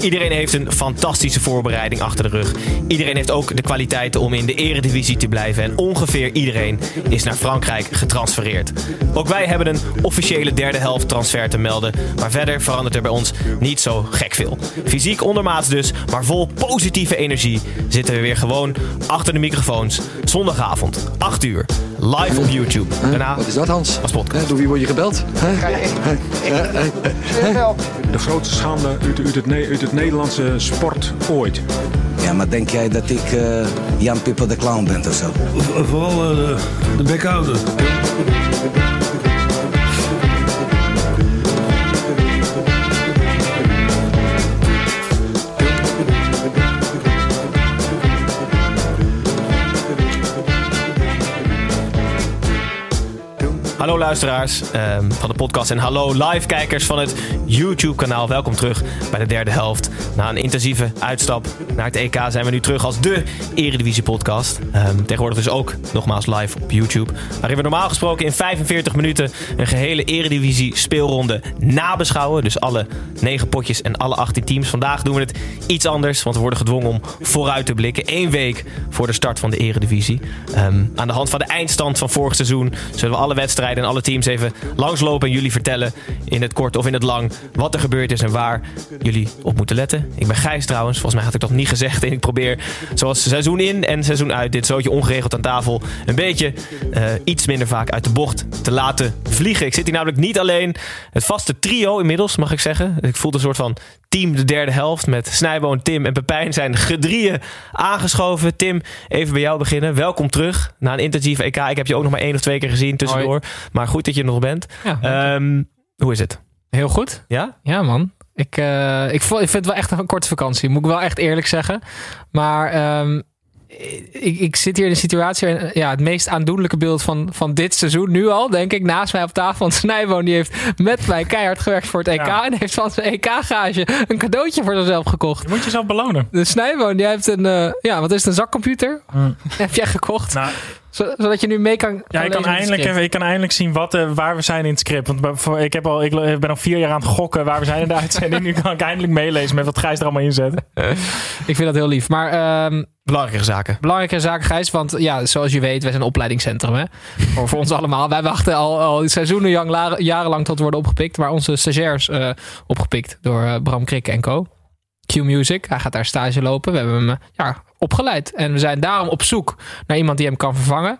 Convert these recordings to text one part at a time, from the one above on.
Iedereen heeft een fantastische voorbereiding achter de rug. Iedereen heeft ook de kwaliteiten om in de eredivisie te blijven. En ongeveer iedereen is naar Frankrijk getransfereerd. Ook wij hebben een officiële derde helft transfer te melden. Maar verder verandert er bij ons niet zo gek veel. Fysiek ondermaats dus, maar vol positieve energie zitten we weer gewoon achter de microfoons. Zondagavond, 8 uur, live op YouTube. Daarna Wat is dat, Hans? als podcast. Door wie word je gebeld? De grootste schande uit, uit, het, uit het Nederlandse sport ooit. Ja, maar denk jij dat ik eh, Jan Pippo de Clown ben of zo? Vooral eh, de, de Hallo luisteraars ehm, van de podcast en hallo live kijkers van het YouTube kanaal. Welkom terug bij de derde helft. Na een intensieve uitstap naar het EK zijn we nu terug als de Eredivisie podcast. Ehm, tegenwoordig dus ook nogmaals live op YouTube. Waarin we normaal gesproken in 45 minuten een gehele Eredivisie speelronde nabeschouwen. Dus alle 9 potjes en alle 18 teams. Vandaag doen we het iets anders, want we worden gedwongen om vooruit te blikken. Eén week voor de start van de Eredivisie. Ehm, aan de hand van de eindstand van vorig seizoen zullen we alle wedstrijden en alle teams even langslopen en jullie vertellen in het kort of in het lang wat er gebeurd is en waar jullie op moeten letten. Ik ben Gijs trouwens, volgens mij had ik dat niet gezegd en ik probeer zoals seizoen in en seizoen uit dit zootje ongeregeld aan tafel een beetje eh, iets minder vaak uit de bocht te laten vliegen. Ik zit hier namelijk niet alleen. Het vaste trio inmiddels, mag ik zeggen. Ik voel een soort van team de derde helft met Snijboon, Tim en Pepijn zijn gedrieën aangeschoven. Tim, even bij jou beginnen. Welkom terug na een intensieve EK. Ik heb je ook nog maar één of twee keer gezien tussendoor. Maar goed dat je er nog bent. Ja, Ehm, hoe is het? heel goed. Ja? Ja, man. Ik, eh, ik, ik vind het wel echt een korte vakantie, moet ik wel echt eerlijk zeggen. Maar ehm, ik, ik zit hier in een situatie, waarin, ja, het meest aandoenlijke beeld van, van dit seizoen, nu al, denk ik, naast mij op tafel. Want Snijboon die heeft met mij keihard gewerkt voor het EK Ja. en heeft van zijn EK-gage een cadeautje voor zichzelf gekocht. Je moet jezelf belonen. De Snijboon, die heeft een, eh, ja, wat is het, een zakcomputer? Heb jij gekocht? Nou, zodat je nu mee kan. ja, kan ik, kan eindelijk even, ik kan eindelijk zien wat, eh, waar we zijn in het script. Want ik, heb al, ik ben al vier jaar aan het gokken waar we zijn in de uitzending. nu kan ik eindelijk meelezen met wat Gijs er allemaal in zet. Ik vind dat heel lief. Maar ehm, Belangrijke zaken. belangrijke zaak, Gijs. Want ja, zoals je weet, wij zijn een opleidingscentrum. Hè? voor, voor ons allemaal. Wij wachten al, al seizoenen lang, la- jarenlang tot we worden opgepikt. Maar onze stagiairs eh, opgepikt door eh, Bram Krikke en co. Q Music. Hij gaat daar stage lopen. We hebben hem eh, ja, opgeleid. En we zijn daarom op zoek naar iemand die hem kan vervangen.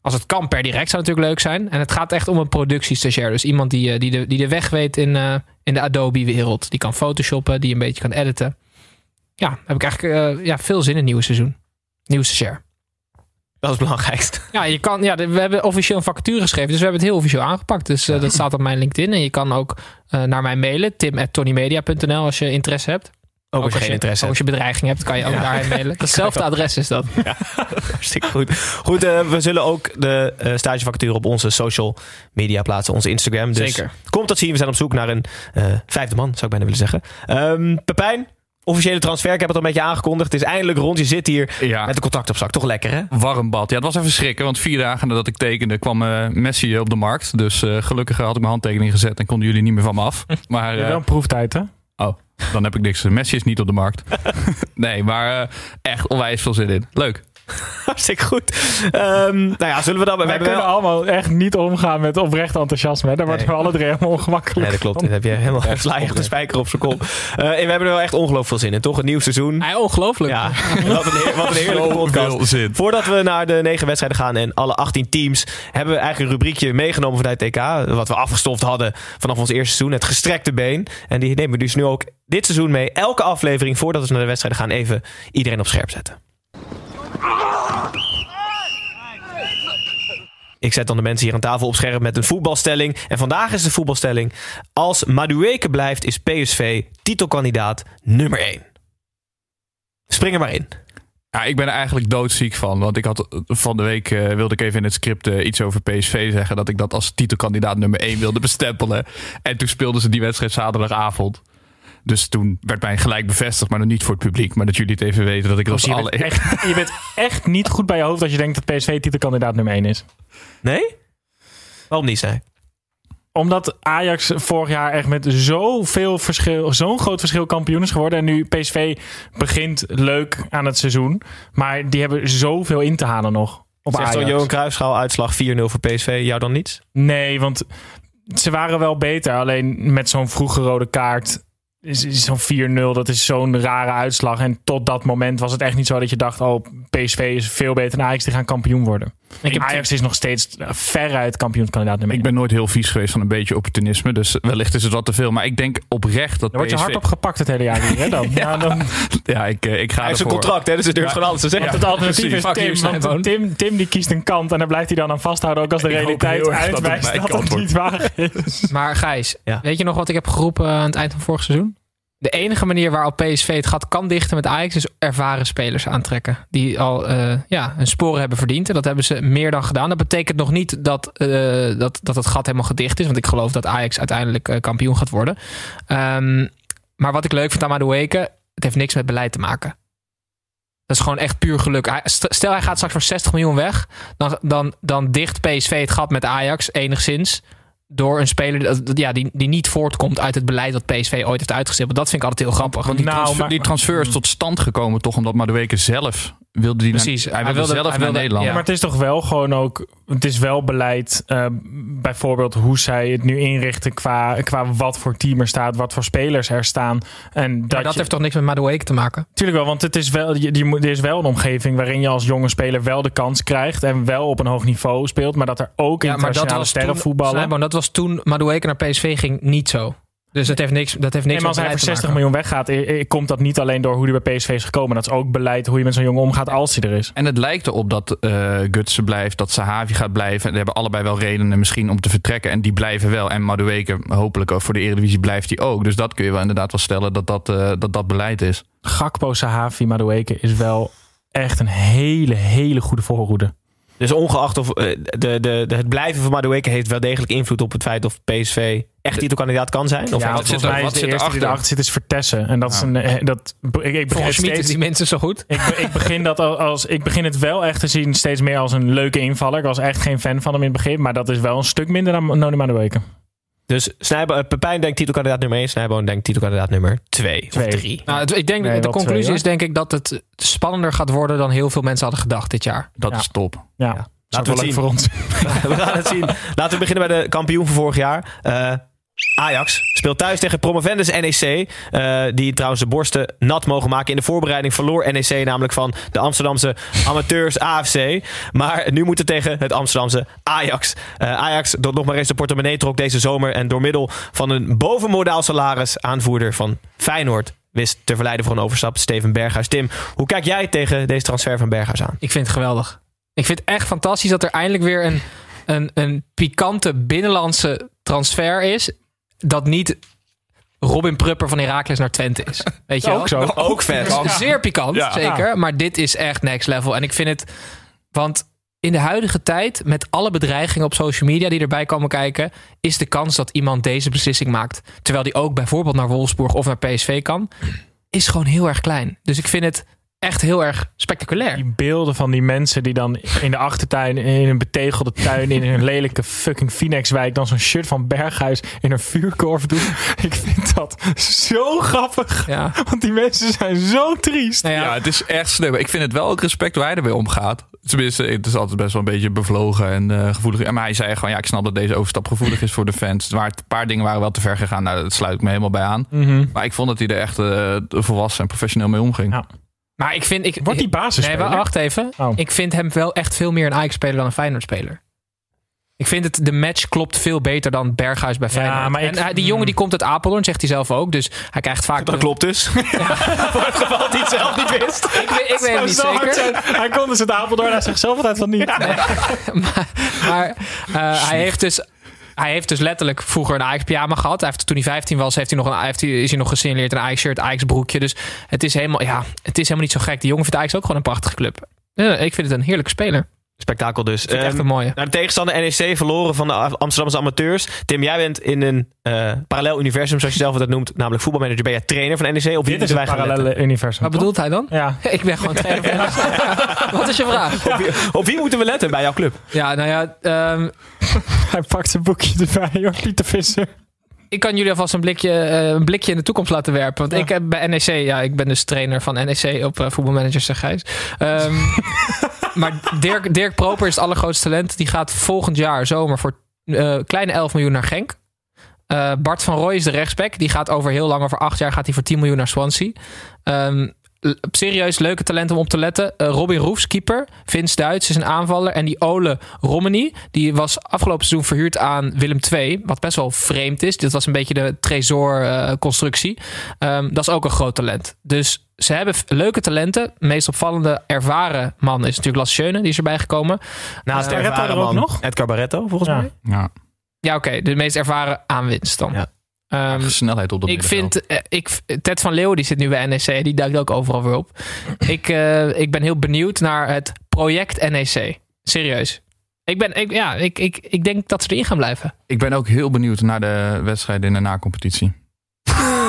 Als het kan per direct zou het natuurlijk leuk zijn. En het gaat echt om een productiestagiair. Dus iemand die, eh, die, de, die de weg weet in, eh, in de Adobe-wereld. Die kan photoshoppen, die een beetje kan editen. Ja, heb ik eigenlijk ja, veel zin in het nieuwe seizoen. Nieuwe stagiair. Dat is het belangrijkste. Ja, je kan, ja, we hebben officieel een vacature geschreven. Dus we hebben het heel officieel aangepakt. Dus dat staat op mijn LinkedIn. En je kan ook naar mij mailen. tim.tonymedia.nl als je interesse hebt. Ook als je geen interesse hebt. als je bedreiging hebt, kan je ook daarheen mailen. Hetzelfde adres is dat. Hartstikke goed. Goed, eh, we zullen ook de eh stagevacature op onze social media plaatsen. Onze Instagram. Dus Zeker. komt dat zien. We zijn op zoek naar een eh, vijfde man, zou ik bijna willen zeggen. Ehm, Pepijn, officiële transfer. Ik heb het al een beetje aangekondigd. Het is eindelijk rond. Je zit hier Ja, met de contact op zak. Toch lekker, hè? warm bad. Ja, het was even schrikken, want vier dagen nadat ik tekende kwam Messi op de markt. Dus eh, gelukkig had ik mijn handtekening gezet en konden jullie niet meer van me af. Maar eh, wel een proeftijd, hè? Dan heb ik niks. Messi is niet op de markt. nee, maar eh, echt onwijs veel zin in. Leuk. Hartstikke goed. Ehm, nou ja, zullen we dan... We kunnen wel... allemaal echt niet omgaan met oprecht enthousiasme. hè. Daar worden Nee. we alle drie helemaal ongemakkelijk Nee, dat klopt. Dan heb je helemaal sla je echt de spijker op zijn kop. Eh, en we hebben er wel echt ongelooflijk veel zin in, toch? Een nieuw seizoen. Hij ongelooflijk. Ja, wat een, heer- wat een heerlijke podcast. Veel zin. Voordat we naar de negen wedstrijden gaan en alle 18 teams, hebben we eigenlijk een rubriekje meegenomen vanuit het TK. Wat we afgestoft hadden vanaf ons eerste seizoen. Het gestrekte been. En die nemen we dus nu ook dit seizoen mee. Elke aflevering, voordat we naar de wedstrijden gaan, even iedereen op scherp zetten. Ik zet dan de mensen hier aan tafel op scherp met een voetbalstelling. En vandaag is de voetbalstelling. Als Madueke blijft, is PSV titelkandidaat nummer 1. Spring er maar in. Ja, ik ben er eigenlijk doodziek van. Want ik had van de week eh, wilde ik even in het script eh, iets over PSV zeggen. Dat ik dat als titelkandidaat nummer 1 wilde bestempelen. En toen speelden ze die wedstrijd zaterdagavond. Dus toen werd mij gelijk bevestigd, maar nog niet voor het publiek. Maar dat jullie het even weten dat ik dat je, alle... bent echt, je bent echt niet goed bij je hoofd als je denkt dat PSV titelkandidaat nummer 1 is. Nee? Waarom niet, zei? Omdat Ajax vorig jaar echt met zoveel verschil, zo'n groot verschil kampioen is geworden. En nu PSV begint leuk aan het seizoen. Maar die hebben zoveel in te halen nog. Op Zegt Ajax. Johan Cruijffschaal uitslag 4-0 voor PSV. Jou dan niets? Nee, want ze waren wel beter. Alleen met zo'n vroege rode kaart. Zo'n 4-0, dat is zo'n rare uitslag. En tot dat moment was het echt niet zo dat je dacht: oh, PSV is veel beter dan Ajax, die gaan kampioen worden. Ik heb- Ajax is nog steeds veruit kampioenskandidaat Ik ben nooit heel vies geweest van een beetje opportunisme. Dus wellicht is het wat te veel. Maar ik denk oprecht dat Daar word je PSV hard op gepakt het hele jaar hier, hè? Dan. ja. dan Ja, ik, eh, ik ga Hij heeft een contract, hè, dus het durft gewoon alles te zeggen. Want het alternatief is Tim. Want Tim, Tim die kiest een kant en daar blijft hij dan aan vasthouden. Ook als de Ik realiteit dat het uitwijst dat kant het niet waar is. Maar Gijs, Ja. weet je nog wat ik heb geroepen aan het eind van vorig seizoen? De enige manier waarop PSV het gat kan dichten met Ajax is ervaren spelers aantrekken. Die al eh, ja, hun sporen hebben verdiend. En dat hebben ze meer dan gedaan. Dat betekent nog niet dat, eh, dat, dat het gat helemaal gedicht is. Want ik geloof dat Ajax uiteindelijk eh, kampioen gaat worden. Ehm, maar wat ik leuk vind aan Madueke, het heeft niks met beleid te maken. Dat is gewoon echt puur geluk. Stel hij gaat straks voor 60 miljoen weg. Dan, dan, dan dicht PSV het gat met Ajax enigszins door een speler ja, die, die niet voortkomt uit het beleid dat PSV ooit heeft uitgestippeld. Dat vind ik altijd heel grappig. Want die, Nou, transfer, maar- die transfer is tot stand gekomen toch omdat Madueke zelf wilde die Precies. Naar, Hij hij, wilde wilde- zelf hij naar wilde- Nederland. ja. Maar het is toch wel gewoon ook. Het is wel beleid. eh, bijvoorbeeld hoe zij het nu inrichten. Qua, qua wat voor team er staat. Wat voor spelers er staan. En dat, Maar dat je- heeft toch niks met Madueke te maken? Tuurlijk wel, want het is wel, je, je moet- er is wel een omgeving waarin je als jonge speler wel de kans krijgt en wel op een hoog niveau speelt, maar dat er ook internationale sterren voetballen. Snijboon, dat was toen Madueke naar PSV ging niet zo. Dus dat heeft niks, dat heeft niks maar als hij voor beleid te 60 maken. miljoen weggaat, komt dat niet alleen door hoe hij bij PSV is gekomen. Dat is ook beleid hoe je met zo'n jongen omgaat als hij er is. En het lijkt erop dat eh Gutsen blijft, dat Sahavi gaat blijven. En die hebben allebei wel redenen misschien om te vertrekken. En die blijven wel. En Madueke, hopelijk ook voor de Eredivisie, blijft hij ook. Dus dat kun je wel inderdaad wel stellen dat dat, eh, dat, dat beleid is. Gakpo, Sahavi, Madueke is wel echt een hele, hele goede voorhoede. Dus ongeacht of eh, de, de, de, het blijven van Madueke heeft wel degelijk invloed op het feit of PSV echt titelkandidaat kan zijn. Of ja, hij- wat volgens zit er- mij wat is de zit eerste die erachter? zit is Vertessen. En dat is een... eh, Dat, ik, ik Volgens steeds, die mensen zo goed. ik, ik, begin dat al- als, ik begin het wel echt te zien steeds meer als een leuke invaller. Ik was echt geen fan van hem in het begin. Maar dat is wel een stuk minder dan Noni Madueke. Dus Snijbo, eh, Pepijn denkt titelkandidaat nummer 1. Snijboon denkt titelkandidaat nummer 2 of Twee. 3. Nou, ik denk, Nee, de conclusie twee, is denk ik dat het spannender gaat worden dan heel veel mensen hadden gedacht dit jaar. Dat Ja. is top. Ja, Ja. Laten we wel het leuk zien. voor ons. we gaan het zien. Laten we beginnen bij de kampioen van vorig jaar. Eh, Ajax speelt thuis tegen promovendus NEC. eh, die trouwens de borsten nat mogen maken. In de voorbereiding verloor NEC namelijk van de Amsterdamse amateurs AFC. Maar nu moet het tegen het Amsterdamse Ajax. Eh, Ajax, dat nog maar eens de portemonnee trok deze zomer. En door middel van een bovenmodaal salaris aanvoerder van Feyenoord wist te verleiden voor een overstap. Steven Berghuis. Tim, hoe kijk jij tegen deze transfer van Berghuis aan? Ik vind het geweldig. Ik vind het echt fantastisch dat er eindelijk weer een, een, een pikante binnenlandse transfer is. Dat niet Robin Prupper van Heracles naar Twente is. Weet je wel? Ook zo. Ook vet. Zeer pikant, Ja. zeker. Maar dit is echt next level. En ik vind het... Want in de huidige tijd, met alle bedreigingen op social media die erbij komen kijken... is de kans dat iemand deze beslissing maakt... terwijl die ook bijvoorbeeld naar Wolfsburg of naar PSV kan... is gewoon heel erg klein. Dus ik vind het echt heel erg spectaculair. Die beelden van die mensen die dan in de achtertuin, in een betegelde tuin, in een lelijke fucking Phoenixwijk, dan zo'n shirt van Berghuis in een vuurkorf doen. Ik vind dat zo grappig. Ja. Want die mensen zijn zo triest. Nou Ja, ja, het is echt slim. Ik vind het wel ook respect hoe hij ermee omgaat. Tenminste, het is altijd best wel een beetje bevlogen en eh, gevoelig. Maar hij zei gewoon, ja, ik snap dat deze overstap gevoelig is voor de fans. Maar een paar dingen waren wel te ver gegaan. Nou, dat sluit ik me helemaal bij aan. Maar ik vond dat hij er echt eh, volwassen en professioneel mee omging. Ja. Maar ik vind... Ik, Wordt die Nee, basisspeler? wa- wacht even. Oh. Ik vind hem wel echt veel meer een Ajax-speler dan een Feyenoord-speler. Ik vind het, de match klopt veel beter dan Berghuis bij Feyenoord. maar ik- en hij- die jongen die komt uit Apeldoorn, zegt hij zelf ook. Dus hij krijgt vaak... Dat klopt dus. Voor het geval hij het zelf niet wist. Ik, weet- ik weet het niet Zo hard zeker. Hij kon dus het Apeldoorn. Hij zegt zelf altijd van niet. Maar eh, hij heeft dus... Hij heeft dus letterlijk vroeger een Ajax-pyjama gehad. Hij heeft, toen hij 15 was, heeft hij nog een, heeft hij, is hij nog gesignaleerd een Ajax-shirt, Ajax-broekje. Dus het is, helemaal, ja, het is helemaal niet zo gek. Die jongen vindt Ajax ook gewoon een prachtige club. Ja, ik vind het een heerlijke speler. Spektakel dus. Het echt Ehm, een mooie. Naar de tegenstander NEC verloren van de Amsterdamse amateurs. Tim, jij bent in een eh, parallel universum, zoals je zelf dat noemt. Namelijk voetbalmanager. Ben jij trainer van NEC? Of wie Dit is letten? parallele universum. Wat bedoelt hij dan? Ja. Ik ben gewoon trainer. van- Wat is je vraag? Op wie, op wie moeten we letten bij jouw club? Ja, nou ja, ehm, Hij pakt zijn boekje erbij, hoor. Pieter Visser. ik kan jullie alvast een blikje, eh, een blikje in de toekomst laten werpen. Want Ja. ik heb bij NEC, ja, ik ben dus trainer van NEC op uh, voetbalmanager zeg Gijs. Ehm, maar Dirk, Dirk Proper is het allergrootste talent. Die gaat volgend jaar zomer voor eh, kleine 11 miljoen naar Genk. Eh, Bart van Rooij is de rechtsback. Die gaat over heel lang, over acht jaar, gaat hij voor 10 miljoen naar Swansea. Ehm, l- serieus leuke talent om op te letten. Eh, Robin Roefs, keeper. Vince Duits is een aanvaller. En die Ole Romani, die was afgelopen seizoen verhuurd aan Willem II. Wat best wel vreemd is. Dit was een beetje de Trezor-constructie. Ehm, dat is ook een groot talent. Dus ze hebben leuke talenten. De meest opvallende ervaren man is natuurlijk Schöne. Die is erbij gekomen. Naast de Barretto ervaren er ook man nog? Edgar Barretto, volgens Ja. mij. Ja. Ja, oké. de meest ervaren aanwinst dan. Ja. Ehm, snelheid op de ik vind, eh, ik, Ted van Leeuwen die zit nu bij NEC, die duikt ook overal weer op. ik, eh, ik ben heel benieuwd naar het project NEC. Serieus. Ik, ben, ik, ja, ik, ik, ik denk dat ze erin gaan blijven. Ik ben ook heel benieuwd naar de wedstrijden in de na-competitie.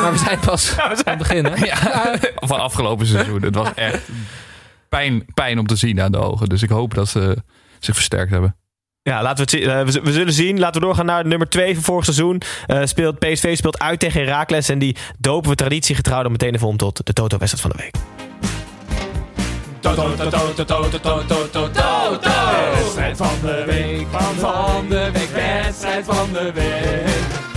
Maar we zijn pas aan het begin. Hè? Van afgelopen seizoen. Het was echt pijn, pijn om te zien aan de ogen. Dus ik hoop dat ze zich versterkt hebben. Ja, laten we, het zien. Eh, we, zullen zien. Laten we doorgaan naar nummer 2 van vorig seizoen. Eh, speelt, PSV speelt uit tegen Herakles. En die dopen we traditiegetrouw dan meteen even om tot de Toto-wedstrijd van de week. Wedstrijd van de week. Van de week. Wedstrijd van de week.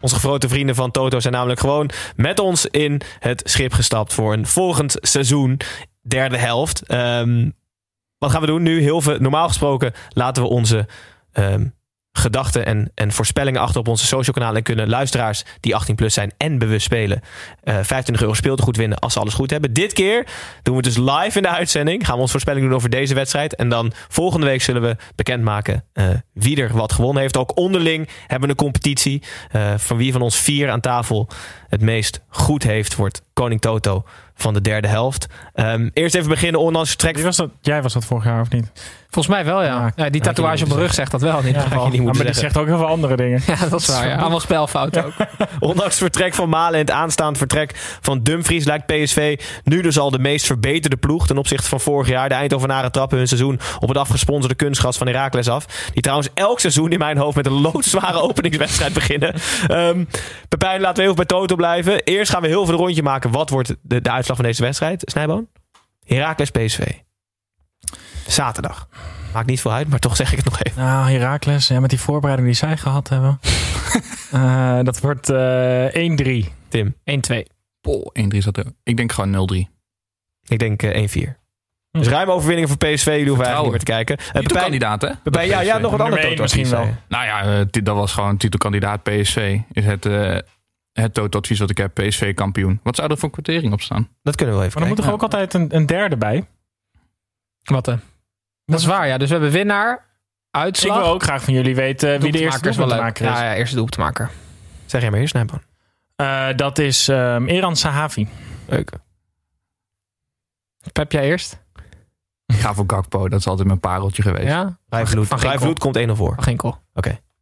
Onze grote vrienden van Toto zijn namelijk gewoon met ons in het schip gestapt voor een volgend seizoen, derde helft. Ehm, wat gaan we doen nu? Heel normaal gesproken laten we onze ehm, gedachten en, en voorspellingen achter op onze social kanalen. En kunnen luisteraars die 18 plus zijn en bewust spelen eh 25 euro speeltegoed winnen als ze alles goed hebben. Dit keer doen we het dus live in de uitzending. Gaan we onze voorspelling doen over deze wedstrijd. En dan volgende week zullen we bekendmaken eh, wie er wat gewonnen heeft. Ook onderling hebben we een competitie. eh, van wie van ons vier aan tafel het meest goed heeft, wordt Koning Toto van de derde helft. Ehm, eerst even beginnen, ondanks vertrek. Wie was dat? Jij was dat vorig jaar of niet? Volgens mij wel, ja. Die tatoeage op mijn rug zegt dat wel in ieder geval. Ja, maar die zeggen. zegt ook heel veel andere dingen. Ja, dat is waar. Ja. Allemaal spelfouten ook. Ondanks het vertrek van Malen en het aanstaand vertrek van Dumfries lijkt PSV nu dus al de meest verbeterde ploeg ten opzichte van vorig jaar. De Eindhovenaren trappen hun seizoen op het afgesponsorde kunstgras van Heracles af. Die trouwens elk seizoen in mijn hoofd met een loodzware openingswedstrijd beginnen. Ehm Pepijn, laten we even bij Toto blijven. Eerst gaan we heel veel een rondje maken. Wat wordt de, de uitslag van deze wedstrijd? Snijboon? Heracles PSV. Zaterdag. Maakt niet veel uit, maar toch zeg ik het nog even. Nou, Herakles, ja, met die voorbereiding die zij gehad hebben. Eh, dat wordt eh 1-3. Tim, 1-2. Poh, 1-3 zat er. Ik denk gewoon 0-3. ik denk eh, 1-4. Dus ruime overwinningen voor PSV. Jullie hoeven eigenlijk niet meer te kijken. Pepijn, Titelkandidaat, hè? Pepijn, ja, ja, nog andere één Toto misschien wel. Nou ja, ti- dat was gewoon titelkandidaat PSV. Is het, eh het toto-advies wat ik heb. PSV kampioen. Wat zou er voor kwartering op staan? Dat kunnen we wel even Maar dan moet kijken. er ook altijd een, een derde bij. Wat dan? Dat is waar, ja. Dus we hebben winnaar, Ik uitslag. wil ook graag van jullie weten wie de eerste doelpuntmaker is. Ja, ja, eerste doelpuntmaker. Zeg jij maar eerst, Snijboon. Eh, dat is ehm Eran Sahavi. Leuk. Pep, jij eerst? Ik ga voor Gakpo. Dat is altijd mijn pareltje geweest. Ja? Rijvloed, Van Ginkel. Rijvloed komt 1-0 voor. Van Ginkel.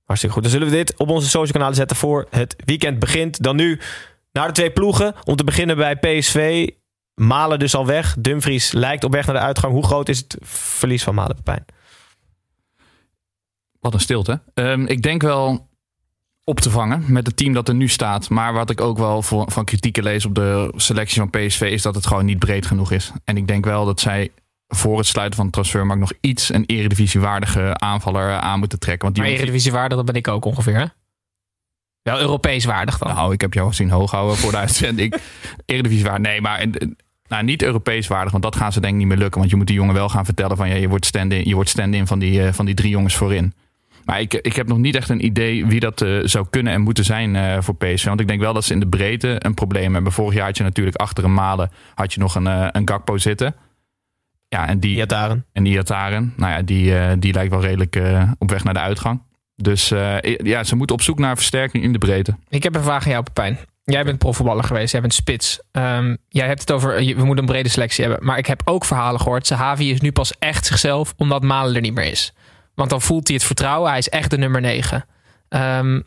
Hartstikke goed. Dan zullen we dit op onze social kanalen zetten voor het weekend begint. Dan nu naar de twee ploegen. Om te beginnen bij PSV. Malen dus al weg. Dumfries lijkt op weg naar de uitgang. Hoe groot is het verlies van Malen, Pepijn? Wat een stilte. Ehm, ik denk wel op te vangen met het team dat er nu staat. Maar wat ik ook wel van kritieken lees op de selectie van PSV... is dat het gewoon niet breed genoeg is. En ik denk wel dat zij voor het sluiten van de transfermarkt... nog iets een eredivisiewaardige aanvaller aan moeten trekken. Want die Maar jongens- Eredivisie waardig, dat ben ik ook ongeveer, hè? Wel Europees waardig dan. Nou, ik heb jou zien hoog houden voor de uitzending. Eredivisiewaardig. Nee, maar... eh, Nou, niet Europees waardig, want dat gaan ze denk ik niet meer lukken. Want je moet die jongen wel gaan vertellen van... Ja, je wordt stand-in je wordt stand-in van, die, eh, van die drie jongens voorin. Maar ik, ik heb nog niet echt een idee wie dat eh, zou kunnen en moeten zijn voor PSV. Want ik denk wel dat ze in de breedte een probleem hebben. Vorig jaar had je natuurlijk achter een Malen had je nog een, een Gakpo zitten. Ja, en die, Iataren. en Iataren, nou ja, die, eh, die lijkt wel redelijk eh, op weg naar de uitgang. Dus eh, ja, ze moeten op zoek naar versterking in de breedte. Ik heb een vraag aan jou, Pepijn. Jij bent profvoetballer geweest, jij bent spits. Ehm, jij hebt het over, we moeten een brede selectie hebben. Maar ik heb ook verhalen gehoord. Sahavi is nu pas echt zichzelf omdat Malen er niet meer is. Want dan voelt hij het vertrouwen. Hij is echt de nummer 9. wat,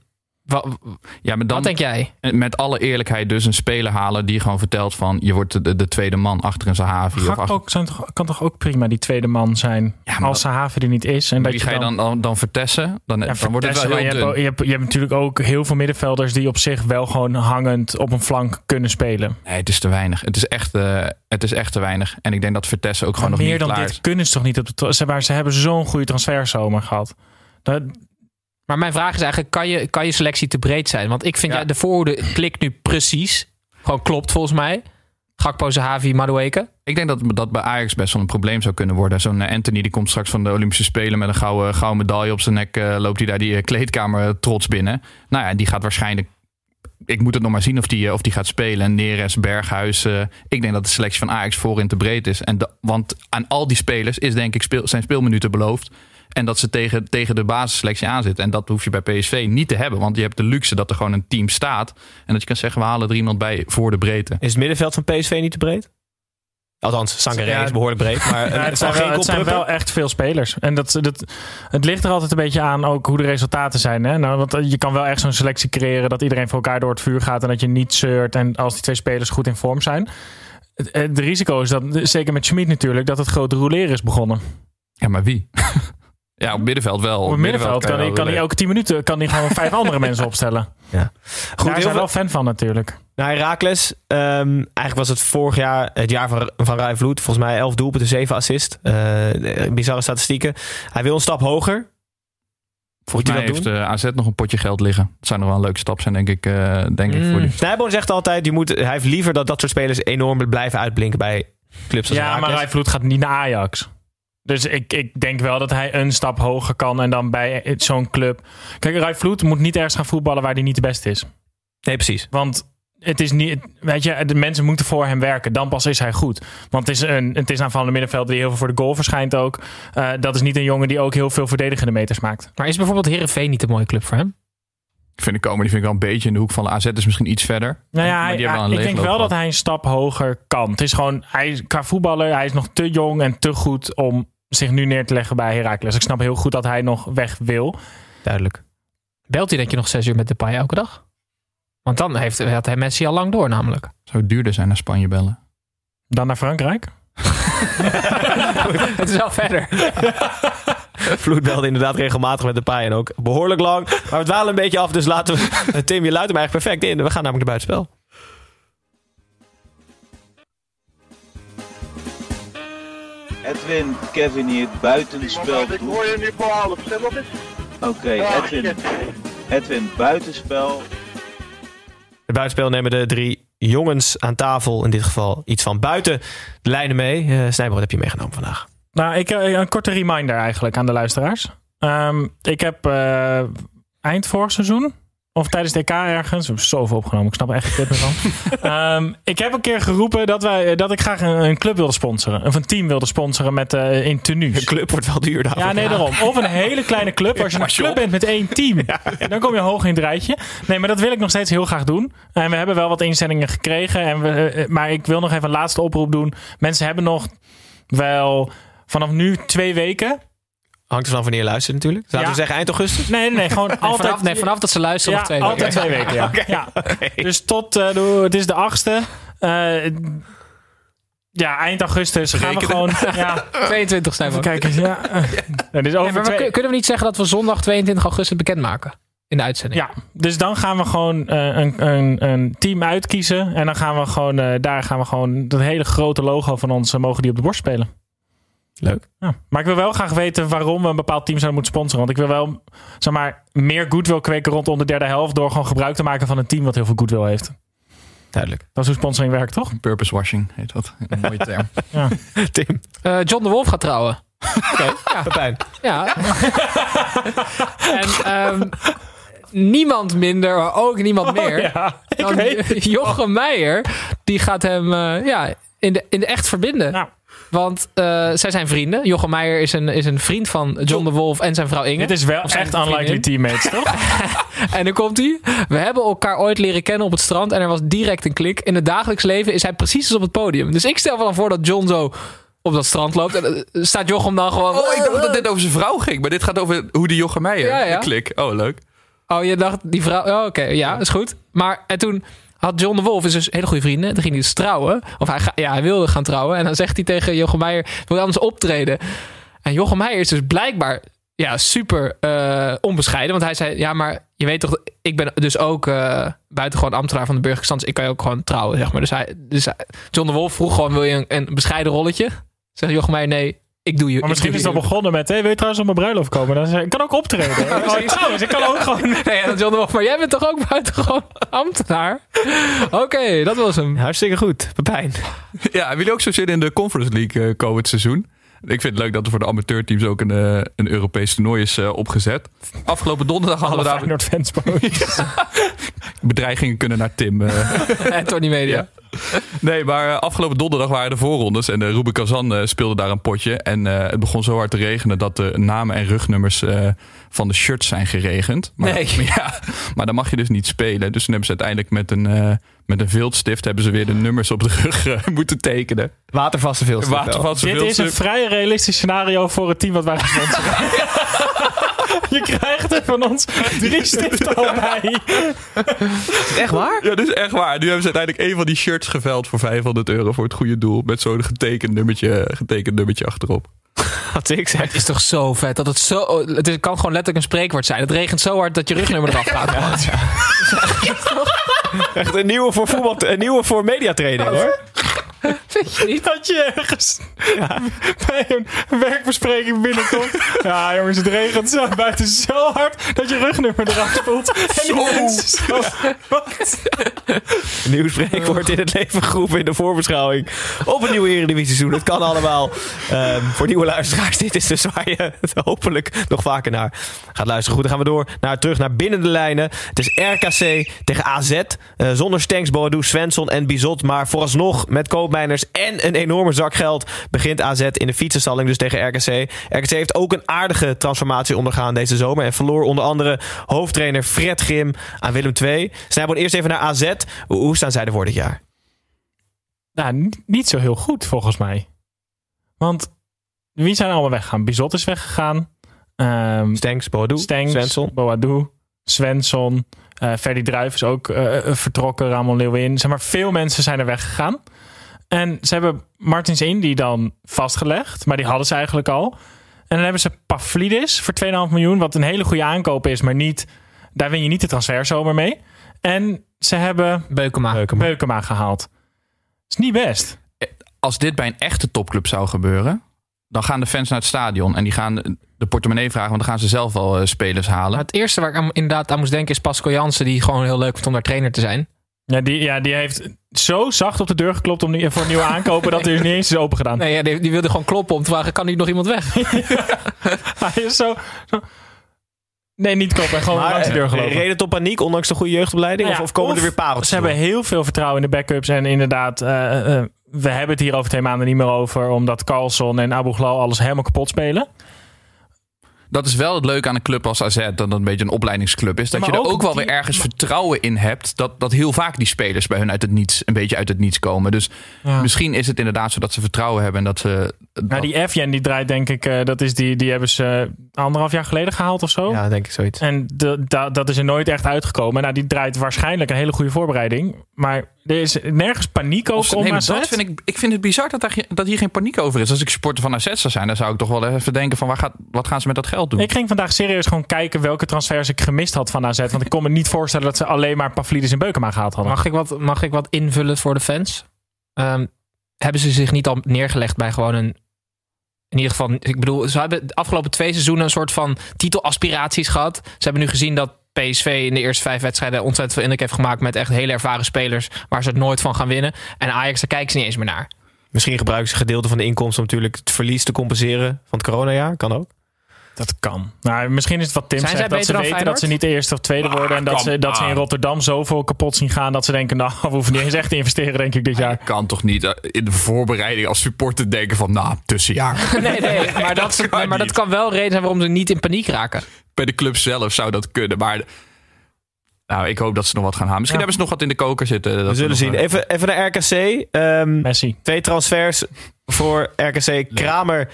Ja, maar dan wat denk jij? met alle eerlijkheid dus een speler halen die gewoon vertelt van je wordt de, de tweede man achter een Sahavi. Gakpo achter, kan toch, kan toch ook prima die tweede man zijn Ja, maar als Sahavi er niet is. En dat wie ga je dan, dan, dan vertessen? Dan, Ja, dan wordt het wel heel je, hebt, dun. ook- je, hebt, je hebt natuurlijk ook heel veel middenvelders die op zich wel gewoon hangend op een flank kunnen spelen. Nee, het is te weinig. Het is echt, eh, het is echt te weinig. En ik denk dat Vertessen ook gewoon Maar nog meer niet dan klaar dit is. kunnen ze toch niet op de maar ze hebben zo'n goede transferzomer gehad. Dat, Maar mijn vraag is eigenlijk, kan je, kan je selectie te breed zijn? Want ik vind, Ja. ja, de voorhoede klikt nu precies. Gewoon klopt volgens mij. Gakpo, Sahavi, Madueke. Ik denk dat dat bij Ajax best wel een probleem zou kunnen worden. Zo'n eh, Anthony die komt straks van de Olympische Spelen met een gouden, gouden medaille op zijn nek. eh, loopt hij daar die eh, kleedkamer eh, trots binnen. Nou ja, die gaat waarschijnlijk. Ik moet het nog maar zien of die, eh, of die gaat spelen. En Neres, Berghuis. eh, ik denk dat de selectie van Ajax voorin te breed is. En de- want aan al die spelers is denk ik speel, zijn speelminuten beloofd. En dat ze tegen, tegen de basisselectie aanzitten. En dat hoef je bij PSV niet te hebben. Want je hebt de luxe dat er gewoon een team staat. En dat je kan zeggen, we halen er iemand bij voor de breedte. Is het middenveld van PSV niet te breed? Althans, Sangaré Ja, is behoorlijk breed. Maar Ja, het zijn wel, het zijn kopruppen. wel echt veel spelers. En dat, dat, het ligt er altijd een beetje aan ook hoe de resultaten zijn. Hè? Nou, want eh, je kan wel echt zo'n selectie creëren dat iedereen voor elkaar door het vuur gaat. En dat je niet zeurt. En als die twee spelers goed in vorm zijn. Het, het risico is dat, zeker met Schmid natuurlijk, dat het grote roleren is begonnen. Ja, maar wie? ja, op middenveld wel. Op het middenveld kan, hij, kan elke tien minuten kan hij gewoon vijf andere mensen opstellen. Ja. Goed, Daar heel zijn we veel, wel fan van natuurlijk. naar Herakles. Ehm, eigenlijk was het vorig jaar het jaar van, van Rai Vloed. Volgens mij 11 doelpunten, 7 assist. Eh, bizarre statistieken. Hij wil een stap hoger. Volgens mij heeft eh, AZ nog een potje geld liggen. Dat zou nog wel een leuke stap zijn, denk ik. eh, denk ik Mm. voor die. Snijboon zegt altijd, je moet, hij heeft liever dat dat soort spelers enorm blijven uitblinken bij clubs als Ja, maar Heracles. Rijvloed gaat niet naar Ajax. Dus ik, ik denk wel dat hij een stap hoger kan en dan bij zo'n club. Kijk, Rijvloed moet niet ergens gaan voetballen waar hij niet de beste is. Nee, precies. Want het is niet, weet je, de mensen moeten voor hem werken. Dan pas is hij goed. Want het is een, het is een aanvallende middenvelder die heel veel voor de goal verschijnt ook. Eh, dat is niet een jongen die ook heel veel verdedigende meters maakt. Maar is bijvoorbeeld Herenveen niet een mooie club voor hem? Ik vind de komen, die vind ik wel een beetje in de hoek van de AZ. is misschien iets verder. Nou ja, Maar hij- die hebben hij- wel ik denk wel dat hij een stap hoger kan. Het is gewoon, hij, is- qua voetballer, hij is nog te jong en te goed om zich nu neer te leggen bij Heracles. Ik snap heel goed dat hij nog weg wil. Duidelijk. Belt hij denk je nog zes uur met de paai elke dag? Want dan heeft, had hij Messi al lang door namelijk. Zou het duurder zijn naar Spanje bellen? Dan naar Frankrijk. het is wel verder. Vloed belde inderdaad regelmatig met de paai en ook behoorlijk lang. Maar we dwalen een beetje af, dus laten we... Tim, je luidt hem eigenlijk perfect in. We gaan namelijk naar buitenspel. Edwin, Kevin hier, buitenspel. Ik hoor je nu voor half. Wat is? Oké, Edwin. Edwin, buitenspel. De buitenspel nemen de drie jongens aan tafel, in dit geval iets van buiten de lijnen mee. Uh, wat heb je meegenomen vandaag? Nou, ik, eh, een korte reminder eigenlijk aan de luisteraars. Ehm, ik heb eh, eind vorig seizoen, of tijdens de EK ergens, we hebben zoveel opgenomen, ik snap er echt geen meer van. Ehm, ik heb een keer geroepen dat, wij, dat ik graag een, een club wilde sponsoren. Of een team wilde sponsoren met, eh in tenues. Een club wordt wel duur daarvoor. Ja, nee, daarom. Of een hele kleine club. Als je een club bent met één team, dan kom je hoog in het rijtje. Nee, maar dat wil ik nog steeds heel graag doen. En we hebben wel wat inzendingen gekregen. En we, eh, maar ik wil nog even een laatste oproep doen. Mensen hebben nog wel vanaf nu twee weken. Hangt er van wanneer je luistert natuurlijk. Laten Ja. we zeggen eind augustus? Nee, nee, nee gewoon Nee, altijd. vanaf, nee, vanaf dat ze luisteren ja, nog twee weken. altijd twee weken. Ja. Ja. Dus tot, eh, de- het is de achtste. Eh, ja, eind augustus gaan we gewoon. Ja, 22 zijn we. kijken. Ja, nee, dus over Nee, maar we twee, kun- kunnen we niet zeggen dat we zondag 22 augustus bekendmaken? In de uitzending. Ja, dus dan gaan we gewoon eh, een, een, een team uitkiezen. En dan gaan we gewoon, eh, daar gaan we gewoon dat hele grote logo van ons, mogen die op de borst spelen. Leuk. Ja. Maar ik wil wel graag weten waarom we een bepaald team zouden moeten sponsoren. Want ik wil wel, zeg maar, meer goodwill kweken rondom de derde helft. Door gewoon gebruik te maken van een team wat heel veel goodwill heeft. Duidelijk. Dat is hoe sponsoring werkt, toch? Purpose washing heet dat. Een mooie term. Tim. Eh, John de Wolf gaat trouwen. Oké, ja. Ja. en ehm, niemand minder, maar ook niemand meer ja, ik dan. Jochem Meijer. Die gaat hem eh, ja, in, de, in de echt verbinden. Nou, Want eh, zij zijn vrienden. Jochem Meijer is een, is een vriend van John de Wolf en zijn vrouw Inge. dit is wel echt unlikely vriendin. teammates, toch? En dan komt hij. We hebben elkaar ooit leren kennen op het strand. En er was direct een klik. In het dagelijks leven is hij precies als op het podium. Dus ik stel me dan voor dat John zo op dat strand loopt. En eh, staat Jochem dan gewoon... Oh, ik dacht dat dit over zijn vrouw ging. Maar dit gaat over hoe die Jochem Meijer. Ja, klik. Oh, leuk. Oh, je dacht die vrouw. Oh, oké, ja, is goed. Maar en toen had John de Wolf is dus hele goede vrienden. Toen ging hij dus trouwen. Of hij, ja, hij wilde gaan trouwen. En dan zegt hij tegen Jochem Meijer: Wil je anders optreden? En Jochem Meijer is dus blijkbaar ja, super eh, onbescheiden. Want hij zei: Ja, maar je weet toch, ik ben dus ook eh buitengewoon ambtenaar van de burgerlijke stand. Dus ik kan je ook gewoon trouwen, zeg maar. Dus, hij, dus John de Wolf vroeg gewoon: Wil je een, een bescheiden rolletje? Zegt Jochem Meijer: Nee, ik doe je. Maar misschien is dat begonnen met... Hey, wil je trouwens op mijn bruiloft komen? Dan zei ik kan ook optreden. oh, trouwens, ik kan ook gewoon... Nee, John de Wolf, maar jij bent toch ook buitengewoon ambtenaar? Oké, dat was hem. Hartstikke goed. Pepijn. Ja, hebben jullie ook zo zin in de Conference League eh, komend seizoen? Ik vind het leuk dat er voor de amateurteams ook een, eh, een Europees toernooi is eh, opgezet. Afgelopen donderdag hadden Alle we daar Feyenoord fans boos. bedreigingen kunnen naar Tim. En Tony Media. Nee, maar eh, afgelopen donderdag waren de voorrondes en de Ruben Kazan eh, speelde daar een potje. En eh, het begon zo hard te regenen dat de namen en rugnummers eh, van de shirts zijn geregend. Maar, Nee. Ja, maar dan mag je dus niet spelen. Dus toen hebben ze uiteindelijk met een, eh, met een viltstift hebben ze weer de nummers op de rug eh, moeten tekenen. Watervaste veel. Watervaste Dit is een viltstift. vrij realistisch scenario voor het team wat wij sponsoren. Je krijgt er van ons drie stiften al bij. Echt waar? Ja, dat is echt waar. Nu hebben ze uiteindelijk een van die shirts geveld voor 500 euro voor het goede doel. Met zo'n getekend nummertje, getekend nummertje achterop. Wat ik zeg. Het is toch zo vet dat het zo. Het kan gewoon letterlijk een spreekwoord zijn. Het regent zo hard dat je rugnummer eraf gaat. Echt een nieuwe voor voetbal, een nieuwe voor mediatraining hoor. Vind je niet? Dat je ergens bij een werkbespreking binnenkomt. Ja, jongens, het regent zo buiten zo hard dat je rugnummer eraf spoelt. En mensen zo... Wat? Een nieuw spreekwoord in het leven geroepen in de voorbeschouwing op een nieuwe Eredivisie seizoen. Het kan allemaal. Ehm, voor nieuwe luisteraars, dit is dus waar je hopelijk nog vaker naar gaat luisteren. Goed, dan gaan we door naar, terug naar binnen de lijnen. Het is RKC tegen AZ. eh, zonder Stenks, Boadu, Svensson en Bizot. Maar vooralsnog met koopmijners en een enorme zak geld begint AZ in de fietsenstalling dus tegen RKC. RKC heeft ook een aardige transformatie ondergaan deze zomer. En verloor onder andere hoofdtrainer Fred Grim aan Willem II. Snijboon, eerst even naar AZ. Hoe staan zij er voor dit jaar? Nou, niet, zo heel goed volgens mij. Want wie zijn allemaal weggegaan? Bizot is weggegaan. Ehm Stenks, Boadu, Stengs, Svensson. Boadu, Svensson. eh Ferdy Druif is ook eh, eh, vertrokken. Ramon Leeuwin. Zeg maar, veel mensen zijn er weggegaan. En ze hebben Martins Indy dan vastgelegd. Maar die hadden ze eigenlijk al. En dan hebben ze Pavlidis voor 2,5 miljoen. Wat een hele goede aankoop is. Maar niet, daar win je niet de transferzomer mee. En ze hebben Beukema. Beukema gehaald. Is niet best. Als dit bij een echte topclub zou gebeuren, dan gaan de fans naar het stadion en die gaan de portemonnee vragen, want dan gaan ze zelf wel eh, spelers halen. Maar het eerste waar ik aan- inderdaad aan moest denken is Pascal Jansen, die gewoon heel leuk vond om daar trainer te zijn. Ja, die, ja, die heeft zo zacht op de deur geklopt om, voor nieuwe aankopen dat hij er niet eens is open gedaan. Nee, ja, die, die wilde gewoon kloppen om te vragen: kan hier nog iemand weg? Hij is zo, zo- Nee, niet kloppen. Gewoon Maar, langs de deur eh, gelopen. Reden tot paniek, ondanks de goede jeugdopleiding? Nou of, ja, of komen er weer pareltjes Ze hebben heel veel vertrouwen in de backups. En inderdaad, eh, eh, we hebben het hier over twee maanden niet meer over. Omdat Carlson en Abu Ghlal alles helemaal kapot spelen. Dat is wel het leuke aan een club als AZ, dat het een beetje een opleidingsclub is. Dat je er ook ook wel die- weer ergens vertrouwen in hebt. Dat, dat heel vaak die spelers bij hun uit het niets, een beetje uit het niets komen. Dus Ja. misschien is het inderdaad zo dat ze vertrouwen hebben en dat ze. Nou, dat- die Evjen die draait denk ik, eh, dat is die, die hebben ze anderhalf jaar geleden gehaald of zo. Ja, denk ik zoiets. En de, da- dat is er nooit echt uitgekomen. Nou, die draait waarschijnlijk een hele goede voorbereiding. Maar er is nergens paniek om AZ. dat vind ik, ik vind het bizar dat, daar, dat hier geen paniek over is. Als ik supporter van AZ zou zijn, dan zou ik toch wel even denken van waar gaat, wat gaan ze met dat geld doen? Ik ging vandaag serieus gewoon kijken welke transfers ik gemist had van AZ. Want ik kon me niet voorstellen dat ze alleen maar Pavlidis en Beukema gehaald hadden. Mag ik wat, mag ik wat invullen voor de fans? Ehm, hebben ze zich niet al neergelegd bij gewoon een. In ieder geval, ik bedoel, ze hebben de afgelopen twee seizoenen een soort van titelaspiraties gehad. Ze hebben nu gezien dat PSV in de eerste vijf wedstrijden ontzettend veel indruk heeft gemaakt met echt hele ervaren spelers waar ze het nooit van gaan winnen. En Ajax, daar kijken ze niet eens meer naar. Misschien gebruiken ze gedeelte van de inkomsten om natuurlijk het verlies te compenseren van het coronajaar. Kan ook. Dat kan. Nou, misschien is het wat Tim Zijn zegt. Dat ze weten dat ze niet Feyenoord? eerste of tweede worden. En dat ze, dat ze in. Rotterdam zoveel kapot zien gaan. Dat ze denken, nou, we hoeven niet eens echt te investeren, denk ik, dit jaar. Kan toch niet eh, in de voorbereiding als supporter denken van, nou, tussenjaar. Nee, nee, maar dat, Dat kan maar dat kan wel reden zijn waarom ze niet in paniek raken. Bij de club zelf zou dat kunnen, maar... Nou, ik hoop dat ze nog wat gaan halen. Misschien Ja. hebben ze nog wat in de koker zitten. dat We zullen zien. eh, Even, even naar RKC. Ehm, Messi. twee transfers voor RKC. Kramer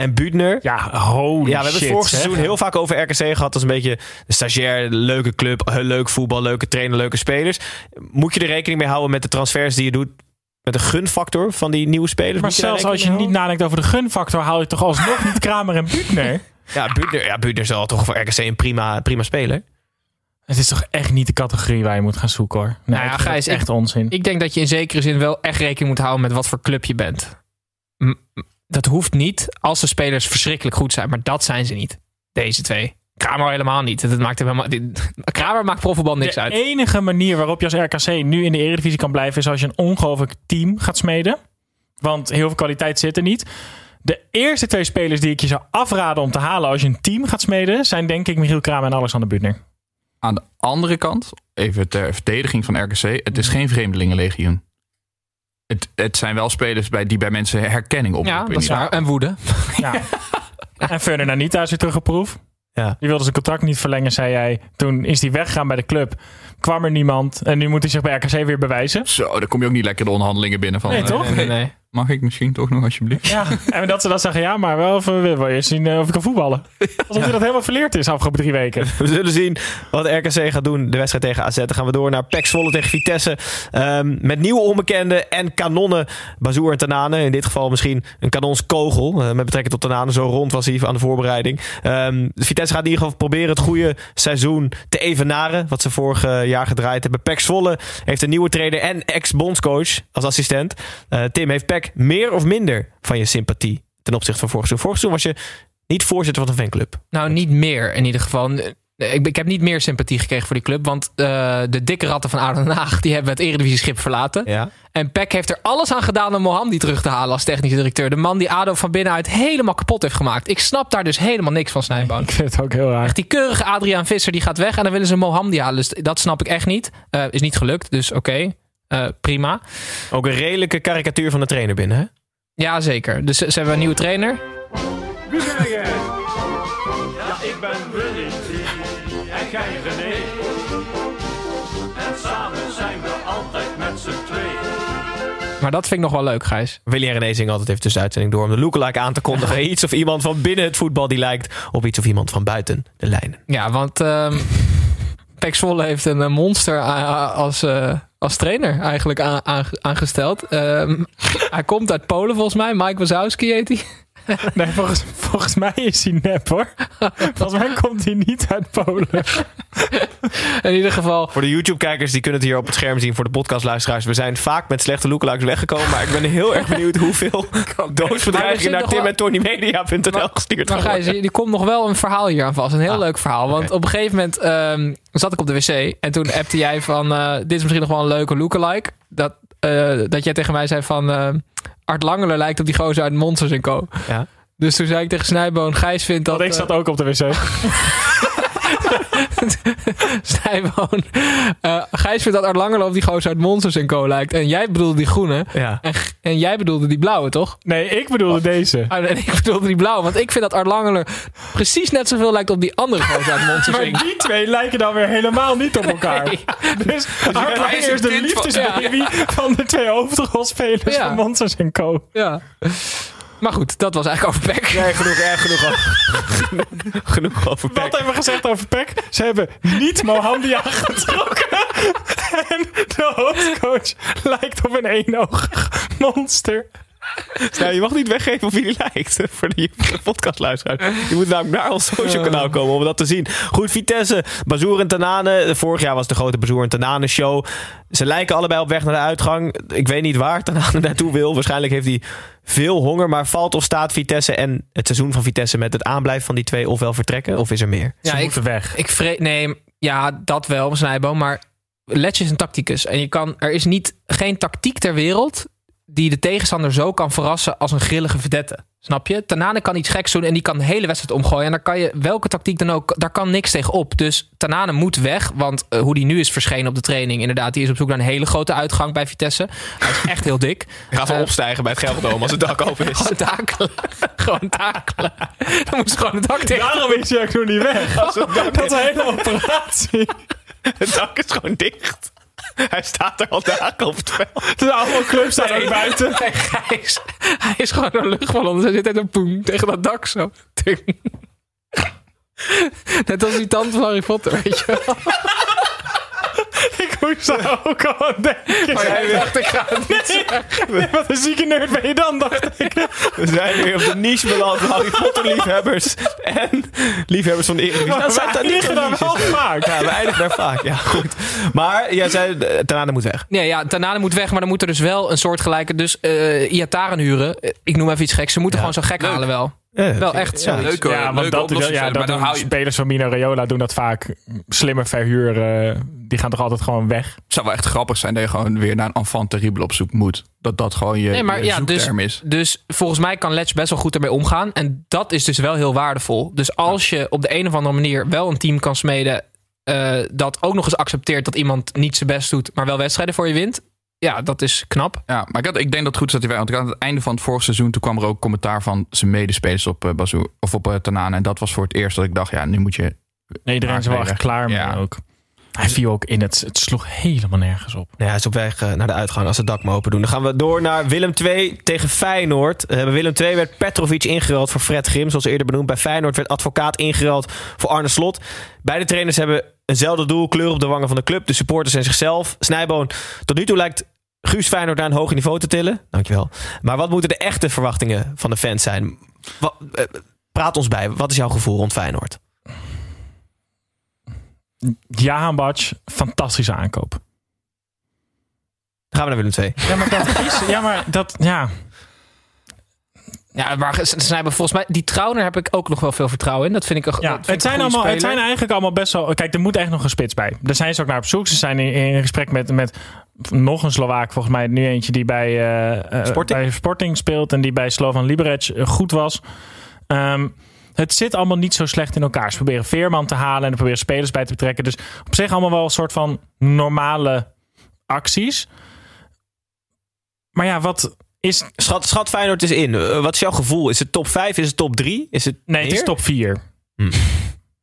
en Buutner. Ja, holy Ja, we hebben shit, het vorig seizoen heel vaak over RKC gehad. als een beetje de stagiair, leuke club, heel leuk voetbal, leuke trainer, leuke spelers. Moet je er rekening mee houden met de transfers die je doet? Met de gunfactor van die nieuwe spelers? Maar zelfs als je niet nadenkt over de gunfactor, haal je toch alsnog niet Kramer en Buutner? houden? Ja, Buutner, ja, Buutner is wel toch voor RKC een prima, prima speler. Het is toch echt niet de categorie waar je moet gaan zoeken, hoor. Nee, Nou ja, Gijs, dat echt onzin. Ik denk dat je in zekere zin wel echt rekening moet houden met wat voor club je bent. M- Dat hoeft niet als de spelers verschrikkelijk goed zijn, maar dat zijn ze niet. Deze twee. Kramer helemaal niet. Dat maakt helemaal, Kramer maakt profvoetbal niks de uit. enige manier waarop je als RKC nu in de Eredivisie kan blijven... is als je een ongelooflijk team gaat smeden. Want heel veel kwaliteit zit er niet. De eerste twee spelers die ik je zou afraden om te halen als je een team gaat smeden... zijn denk ik Michiel Kramer en Alexander Butner. Aan de andere kant, even ter verdediging van RKC, het is geen vreemdelingenlegioen. Het, het zijn wel spelers bij, die bij mensen herkenning oproepen. Ja, in dat is ieder waar. En woede. Ja. en Ferdinand Anita is weer teruggeproefd. Ja. Die wilde zijn contract niet verlengen, zei jij. Toen is hij weggegaan bij de club. Kwam er niemand. En nu moet hij zich bij RKC weer bewijzen. Zo, dan kom je ook niet lekker de onderhandelingen binnen van... Nee, eh, toch? Nee, nee, nee. Mag ik misschien toch nog alsjeblieft? Ja, en dat ze dan zeggen, ja, maar wel even, wil je eens zien eh, of ik kan voetballen. Alsof hij dat helemaal verleerd is afgelopen drie weken. We zullen zien wat RKC gaat doen. De wedstrijd tegen AZ. Dan gaan we door naar PEC Zwolle tegen Vitesse. Ehm, met nieuwe onbekenden en kanonnen. Bazoer en Tanane. In dit geval misschien een kanonskogel. eh, met betrekking tot Tanane. Zo rond was hij aan de voorbereiding. Ehm, Vitesse gaat in ieder geval proberen het goede seizoen te evenaren. Wat ze vorig eh, jaar gedraaid hebben. PEC Zwolle heeft een nieuwe trainer en ex-bondscoach als assistent. Eh, Tim, heeft PEC meer of minder van je sympathie ten opzichte van vorig seizoen? Vorig seizoen was je niet voorzitter van een fanclub. Nou, niet meer in ieder geval. Ik, ik heb niet meer sympathie gekregen voor die club. Want eh, de dikke ratten van Aden Den Haag die hebben het Eredivisie-schip verlaten. Ja. En Peck heeft er alles aan gedaan om Mohamdi terug te halen als technische directeur. De man die ADO van binnenuit helemaal kapot heeft gemaakt. Ik snap daar dus helemaal niks van, Snijboon. Ik vind het ook heel raar. Echt die keurige Adriaan Visser die gaat weg en dan willen ze Mohamdi halen. Dus dat snap ik echt niet. Eh, is niet gelukt, dus oké. Eh, prima. Ook een redelijke karikatuur van de trainer binnen, hè? Ja, zeker. Dus ze, ze hebben een nieuwe trainer. Maar dat vind ik nog wel leuk, Gijs. Willy en René zingen altijd even tussen de uitzending door om de lookalike aan te kondigen. Iets of iemand van binnen het voetbal die lijkt op iets of iemand van buiten de lijnen. Ja, want ehm Pek Zwolle heeft een eh, monster a- als, eh, als trainer eigenlijk aangesteld. Ehm, hij komt uit Polen volgens mij. Mike Wazowski heet hij. Nee, volgens, volgens mij is hij nep hoor. Volgens mij komt hij niet uit Polen. In ieder geval... Voor de YouTube-kijkers, die kunnen het hier op het scherm zien. Voor de podcastluisteraars, we zijn vaak met slechte lookalikes weggekomen. Maar ik ben heel erg benieuwd hoeveel doosbedreigingen naar Tim wel- en TonyMedia.nl gestuurd Maar worden. er komt nog wel een verhaal hier aan vast. Een heel Ah, leuk verhaal. Want op een gegeven moment ehm, zat ik op de wc. En toen appte jij van... eh, dit is misschien nog wel een leuke lookalike. Dat, eh, dat jij tegen mij zei van... eh, Art Langeler lijkt op die gozer uit Monsters Co. Ja. Dus toen zei ik tegen Snijboon... Gijs vindt dat... Want ik eh, zat ook op de wc. Snijboon. eh Gijs vindt dat Art Langeler op die gozer uit Monsters Co. lijkt. En jij bedoelde die groene. Ja. En, en jij bedoelde die blauwe, toch? Nee, ik bedoelde deze. Ah, en ik bedoelde die blauwe. Want ik vind dat Art precies net zoveel lijkt op die andere gozer uit Monsters Maar die twee lijken dan weer helemaal niet op elkaar. Nee. Dus Art Langer is de kind van- liefdesbaby van de twee hoofdrolspelers Ja. van Monsters Co. Ja. Maar goed, dat was eigenlijk over Peck. Nee, genoeg, erg genoeg, over- genoeg over Wat Peck. hebben we gezegd over Peck? Ze hebben niet Mohamdia getrokken. En de hoofdcoach lijkt op een eenogig monster. Nou, je mag niet weggeven of wie die lijkt. Voor de, voor de podcastluisteraar. Je moet namelijk naar ons social kanaal komen om dat te zien. Goed, Vitesse, Bazoer en Tanane. Vorig jaar was de grote Bazoer en Tanane show. Ze lijken allebei op weg naar de uitgang. Ik weet niet waar Tanane naartoe wil. Waarschijnlijk heeft hij veel honger. Maar valt of staat Vitesse en het seizoen van Vitesse met het aanblijven van die twee ofwel vertrekken? Of is er meer? Ze Ja, ik, moeten weg. ik vre- Nee, ja, dat wel, Snijboom. Maar Letje is een tacticus. En je kan, er is niet, geen tactiek ter wereld die de tegenstander zo kan verrassen als een grillige verdette. Snap je? Tanane kan iets geks doen en die kan de hele wedstrijd omgooien. En daar kan je, welke tactiek dan ook, daar kan niks tegen op. Dus Tanane moet weg, want eh, hoe die nu is verschenen op de training... inderdaad, die is op zoek naar een hele grote uitgang bij Vitesse. Hij is echt heel dik. Hij gaat wel Eh, opstijgen bij het Gelderdoom als het dak open is. Gewoon takelen. gewoon takelen. Dan moet ze gewoon het dak tegen. Daarom is hij ook nog niet weg. Als het dak Dat is een hele operatie. Het dak is gewoon dicht. Hij staat er al dagen op het veld. De allemaal clubs staan ook buiten. Nee, hij, is, hij is gewoon een luchtballon. Hij zit net een poem tegen dat dak zo. Net als die tante van Harry Potter, weet je wel. Ik daar ook al aan denken. Maar jij dacht, ik ga het niet zeggen. Wat een zieke nerd ben je dan, dacht ik. We zijn weer op de niche beland van Harry Potter liefhebbers en liefhebbers van de Eredivisie. Nou, zijn we dat niet daar wel vaak. Ja, we eindigen daar vaak. Ja, goed. Maar jij zei, uh, Tanane moet weg. Nee, ja, Tanane moet weg, maar dan moet er dus wel een soortgelijke... Dus eh Iataren huren. Eh, Ik noem even iets geks. Ze moeten gewoon zo gek halen wel. Ja, Wel echt zo. Leuke, Ja, want leuke dat, ja, dat maar dan hou je, spelers van Mino Raiola doen dat vaak. Slimmer verhuren. Die gaan toch altijd gewoon weg. het zou wel echt grappig zijn dat je gewoon weer naar een enfant terrible op zoek moet. Dat dat gewoon je, Nee, maar je ja, dus, zoekterm is. dus volgens mij kan Letch best wel goed ermee omgaan. En dat is dus wel heel waardevol. Dus als je op de een of andere manier wel een team kan smeden... eh, dat ook nog eens accepteert dat iemand niet zijn best doet... maar wel wedstrijden voor je wint... ja, dat is knap. Ja, maar ik, had, ik denk dat het goed is dat hij weg. Want ik had aan het einde van het vorige seizoen... toen kwam er ook commentaar van zijn medespelers op uh, Bazou, of op uh, Tanane. En dat was voor het eerst dat ik dacht... ja, nu moet je... Nee, iedereen is er wel echt klaar mee Ja. ook. Hij viel ook in het... Het sloeg helemaal nergens op. Ja, hij is op weg eh, naar de uitgang als het dak maar open doen. Dan gaan we door naar Willem II tegen Feyenoord. Eh, bij Willem II werd Petrovic ingeruild voor Fred Grim, zoals eerder benoemd. Bij Feyenoord werd advocaat ingeruild voor Arne Slot. Beide trainers hebben eenzelfde doel, kleur op de wangen van de club. De supporters en zichzelf. Snijboon, tot nu toe lijkt Guus Feyenoord naar een hoger niveau te tillen. Dankjewel. Maar wat moeten de echte verwachtingen van de fans zijn? Wat, eh, praat ons bij. Wat is jouw gevoel rond Feyenoord? Jahan Batsch, fantastische aankoop. Dan gaan we naar Willem II. Ja, maar dat is... Ja, maar dat... Ja. Ja, maar ze ze hebben volgens mij... Die Trauner heb ik ook nog wel veel vertrouwen in. Dat vind ik Ja, dat vind het zijn, allemaal, het zijn eigenlijk allemaal best wel... Kijk, er moet echt nog een spits bij. Daar zijn ze ook naar op zoek. Ze zijn in, in gesprek met, met nog een Slovaak, volgens mij nu eentje die bij, eh, eh, Sporting. bij Sporting speelt en die bij Slovan Liberec eh, goed was. Ehm, het zit allemaal niet zo slecht in elkaar. Ze proberen Veerman te halen en er proberen spelers bij te betrekken. Dus op zich allemaal wel een soort van normale acties. Maar ja, wat is... Schat, schat Feyenoord is in. Eh, wat is jouw gevoel? Is het top 5? Is het top 3? Is het Nee, het is top 4. Hm.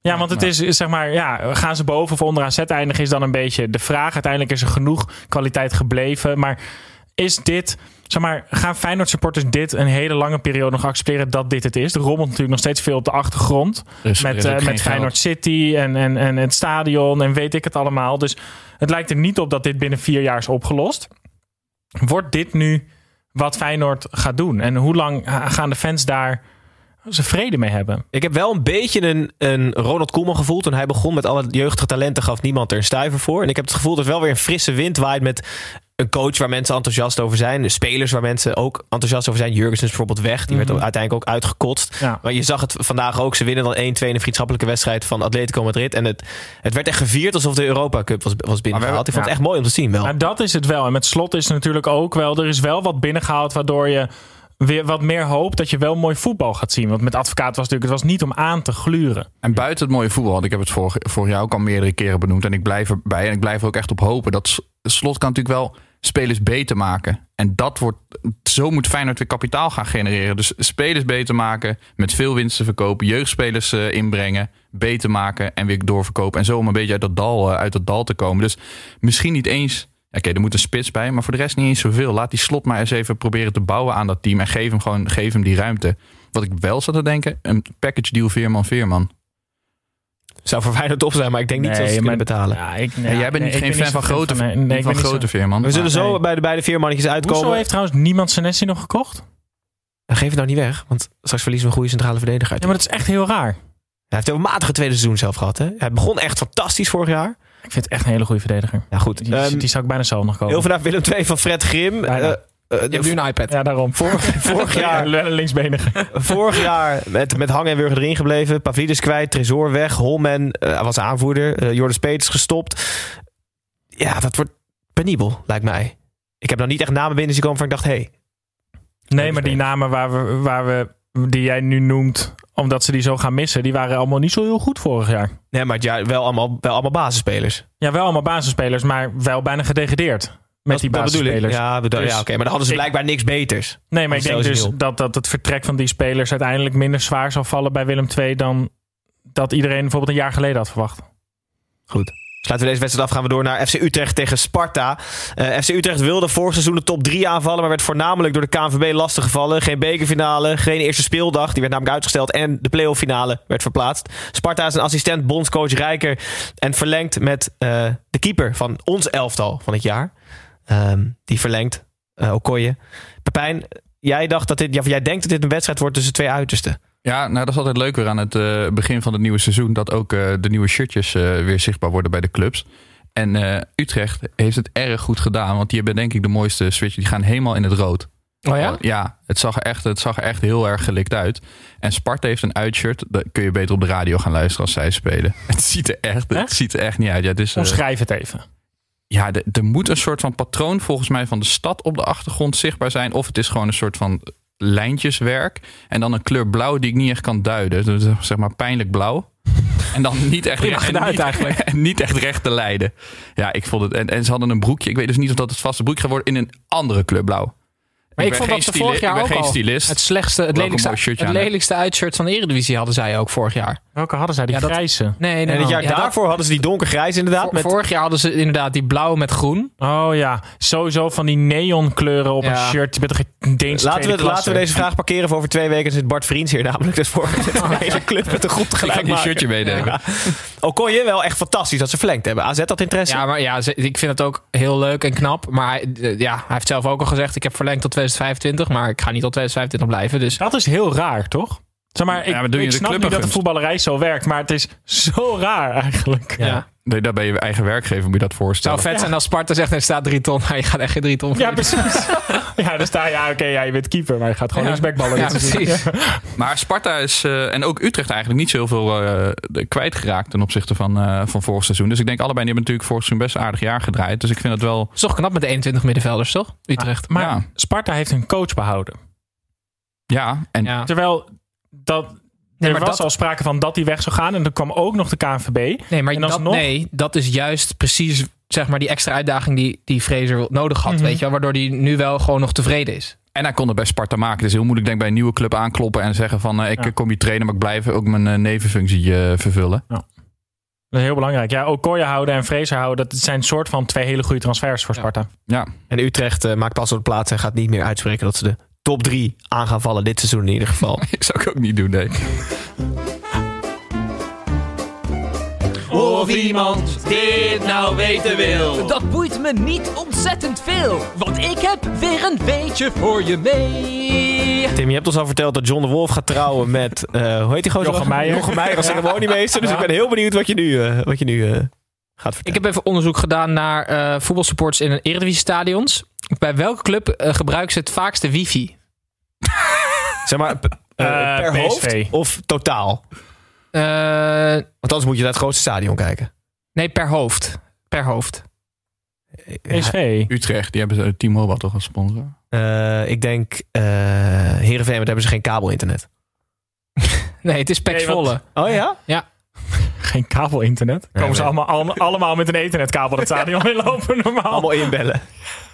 Ja, want het is is zeg maar, ja, gaan ze boven of onder AZ eindigen is dan een beetje de vraag. Uiteindelijk is er genoeg kwaliteit gebleven. Maar is dit, zeg maar, gaan Feyenoord supporters dit een hele lange periode nog accepteren dat dit het is? Er rommelt natuurlijk nog steeds veel op de achtergrond. Dus met eh, met Feyenoord geld. City en, en, en het stadion en weet ik het allemaal. Dus het lijkt er niet op dat dit binnen vier jaar is opgelost. Wordt dit nu wat Feyenoord gaat doen? En hoe lang gaan de fans daar ze vrede mee hebben? Ik heb wel een beetje een, een Ronald Koeman gevoel. Toen hij begon met alle jeugdige talenten gaf niemand er een stuiver voor. En ik heb het gevoel dat er wel weer een frisse wind waait met een coach waar mensen enthousiast over zijn. De spelers waar mensen ook enthousiast over zijn. Jurgens is bijvoorbeeld weg. Die werd uiteindelijk ook uitgekotst. Ja. Maar je zag het vandaag ook. Ze winnen dan 1-2 in een vriendschappelijke wedstrijd van Atletico Madrid. En het, het werd echt gevierd alsof de Europa Cup was, was binnengehaald. Ik vond het echt mooi om te zien wel. Maar dat is het wel. En met slot is het natuurlijk ook wel. Er is wel wat binnengehaald waardoor je weer wat meer hoopt dat je wel mooi voetbal gaat zien. Want met advocaat was natuurlijk, het was niet om aan te gluren. En buiten het mooie voetbal, want ik heb het vorig, vorig jaar ook al meerdere keren benoemd. En ik blijf erbij en ik blijf er ook echt op hopen. Dat Slot kan natuurlijk wel spelers beter maken. En dat wordt, zo moet Feyenoord weer kapitaal gaan genereren. Dus spelers beter maken, met veel winsten verkopen. Jeugdspelers eh, inbrengen, beter maken en weer doorverkopen. En zo om een beetje uit dat dal, eh, uit dat dal te komen. Dus misschien niet eens... Oké, er moet een spits bij, maar voor de rest niet eens zoveel. Laat die slot maar eens even proberen te bouwen aan dat team. En geef hem gewoon geef hem die ruimte. Wat ik wel zat te denken, een package deal Veerman-Veerman. Zou voor Feyenoord top zijn, maar ik denk niet dat ze het kunnen betalen. Ja, ik, Ja, jij bent niet geen fan van grote, nee, nee, van niet grote zo- Veerman. We zullen zo nee. bij de beide viermannetjes uitkomen. Hoezo heeft trouwens niemand Senesi nog gekocht? Geef het nou niet weg, want straks verliezen we een goede centrale verdediger. uit. Ja, maar dat is echt heel raar. Hij heeft een matige tweede seizoen zelf gehad. Hè? Hij begon echt fantastisch vorig jaar. Ik vind het echt een hele goede verdediger. Ja, goed. Die, Ehm, die zou ik bijna zelf nog kopen. heel vandaag Willem II van Fred Grim. Bijna. Eh, eh, Je hebt nu een iPad. Ja, daarom. vorig, vorig jaar, Ja, linksbenige. vorig jaar met, met hangen en wurgen erin gebleven. Pavlidis kwijt, Tresor weg. Holman eh, hij was aanvoerder. Uh, Jordan Peters gestopt. Ja, dat wordt penibel, lijkt mij. Ik heb nou niet echt namen binnen zien komen van ik dacht... hé, hey, Nee, maar die namen waar we, waar we, die jij nu noemt, omdat ze die zo gaan missen, die waren allemaal niet zo heel goed vorig jaar. Nee, maar ja, wel allemaal, wel allemaal basisspelers. Ja, wel allemaal basisspelers, maar wel bijna gedegradeerd. Met die basisspelers. Ja, bedoel, Dus ja oké. Maar dan hadden ze blijkbaar niks beters. Nee, maar ik denk dus dat, dat het vertrek van die spelers uiteindelijk minder zwaar zal vallen bij Willem II dan dat iedereen bijvoorbeeld een jaar geleden had verwacht. Goed. Sluiten we deze wedstrijd af, gaan we door naar FC Utrecht tegen Sparta. Eh, FC Utrecht wilde vorig seizoen de top 3 aanvallen, maar werd voornamelijk door de KNVB lastiggevallen. Geen bekerfinale, geen eerste speeldag, die werd namelijk uitgesteld. En de playoff finale werd verplaatst. Sparta is een assistent bondscoach Rijker en verlengt met eh, de keeper van ons elftal van het jaar. Ehm, die verlengt, eh Okoye. Pepijn, jij, dacht dat dit, jij denkt dat dit een wedstrijd wordt tussen twee uitersten. Ja, nou dat is altijd leuk weer aan het eh, begin van het nieuwe seizoen. Dat ook eh, de nieuwe shirtjes weer zichtbaar worden bij de clubs. En Utrecht heeft het erg goed gedaan. Want die hebben denk ik de mooiste switch. Die gaan helemaal in het rood. Oh ja? Ja, het zag, echt, het zag er echt heel erg gelikt uit. En Sparta heeft een uitshirt. Daar kun je beter op de radio gaan luisteren als zij spelen. Het ziet er echt, het ziet er echt niet uit. Ja, eh, Omschrijf het even. Ja, de- er moet een soort van patroon volgens mij van de stad op de achtergrond zichtbaar zijn. Of het is gewoon een soort van lijntjeswerk. En dan een kleur blauw die ik niet echt kan duiden. Dus zeg maar pijnlijk blauw. En dan niet echt, en gedaan niet, eigenlijk. en niet echt recht te leiden. Ja, ik vond het. En, en ze hadden een broekje. Ik weet dus niet of dat het vaste broekje gaat worden in een andere kleur blauw. Maar ik, vond dat ze vorig jaar ook geen al stylist. het slechtste, het lelijkste, het lelijkste uitshirt van de Eredivisie hadden zij ook vorig jaar. Welke hadden zij? Die Ja, dat- grijze? Nee, nee, En het nee. jaar Ja, dat- daarvoor hadden ze die donkergrijs inderdaad. Vor- met, Vorig jaar hadden ze inderdaad die blauw met groen. Oh ja, sowieso van die neonkleuren op Ja. een shirt. Je bent toch geen Deens Laten we, laten we deze vraag parkeren voor over twee weken. zit Bart Vriends hier namelijk. Dus voor de hele club met een goed Ik ga gelijk die maken. shirtje meenemen. Ja. Okoye wel echt fantastisch dat ze verlengd hebben. AZ had interesse. Ja, maar ja, ik vind het ook heel leuk en knap. Maar hij, ja, hij heeft zelf ook al gezegd: ik heb verlengd tot 2025, maar ik ga niet tot 2025 blijven. Dus Dat is heel raar, toch? Zeg maar, ik, Ja, maar doe je ik snap niet dat de voetballerij zo werkt, maar het is zo raar eigenlijk. ja. Nee, daar ben je eigen werkgever, moet je dat Het zou voorstellen. vet zijn als Sparta zegt: er staat drie ton. Maar je gaat echt geen drie ton Ja, precies. ja, dan sta je, ja, oké, ja, je bent keeper, maar je gaat gewoon Ja. linksbackballen. Ja, seizoen. precies. Maar Sparta is, eh, en ook Utrecht eigenlijk niet zoveel eh kwijtgeraakt ten opzichte van, eh, van vorig seizoen. Dus ik denk allebei, die hebben natuurlijk vorig seizoen best een aardig jaar gedraaid. Dus ik vind het wel... Het is toch knap met de 21 middenvelders, toch? Utrecht. Maar Ja. Sparta heeft een coach behouden. Ja, en Ja. Terwijl dat, Nee, er maar was dat- al sprake van dat hij weg zou gaan. En dan kwam ook nog de KNVB. Nee, maar dat, nee, dat is juist precies zeg maar, die extra uitdaging die, die Fraser nodig had. Mhm. Weet je, wel, waardoor hij nu wel gewoon nog tevreden is. En hij kon het bij Sparta maken. Het is heel moeilijk denk ik bij een nieuwe club aankloppen en zeggen van eh, ik Ja. eh, kom hier trainen, maar ik blijf ook mijn eh, nevenfunctie vervullen. Dat is heel belangrijk. Ja, Okoye houden en Fraser houden, dat zijn soort van twee hele goede transfers voor Ja. Sparta. Ja, En Utrecht maakt pas op de plaats en gaat niet meer uitspreken dat ze de top 3 aan gaan vallen. Dit seizoen in ieder geval. ik zou ik ook niet doen, nee. Of iemand dit nou weten wil. Dat boeit me niet ontzettend veel, want ik heb weer een beetje voor je mee. Tim, je hebt ons al verteld dat John de Wolf gaat trouwen met, eh, hoe heet die gozer? Jochem Meijer. Jochem Meijer als ceremoniemeester. Dus ik ben heel benieuwd wat je nu, eh, wat je nu eh, gaat Ik vertellen. heb even onderzoek gedaan naar eh voetbalsupports in een Eredivisie stadions. Bij welke club eh, gebruiken ze het vaakste wifi? Zeg maar, eh, Eh, per PSV. hoofd of totaal? Eh, Want anders moet je naar het grootste stadion kijken. nee, per hoofd. Per hoofd. PSV. Utrecht, die hebben ze Team Mobile toch als sponsor? Eh, ik denk uh, Heerenveen, want hebben ze geen kabel-internet. Nee, het is Pek Nee, want-. Oh ja? Geen kabel-internet. Komen ze nee. allemaal, allemaal, allemaal met een ethernetkabel het stadion inlopen normaal? Allemaal inbellen.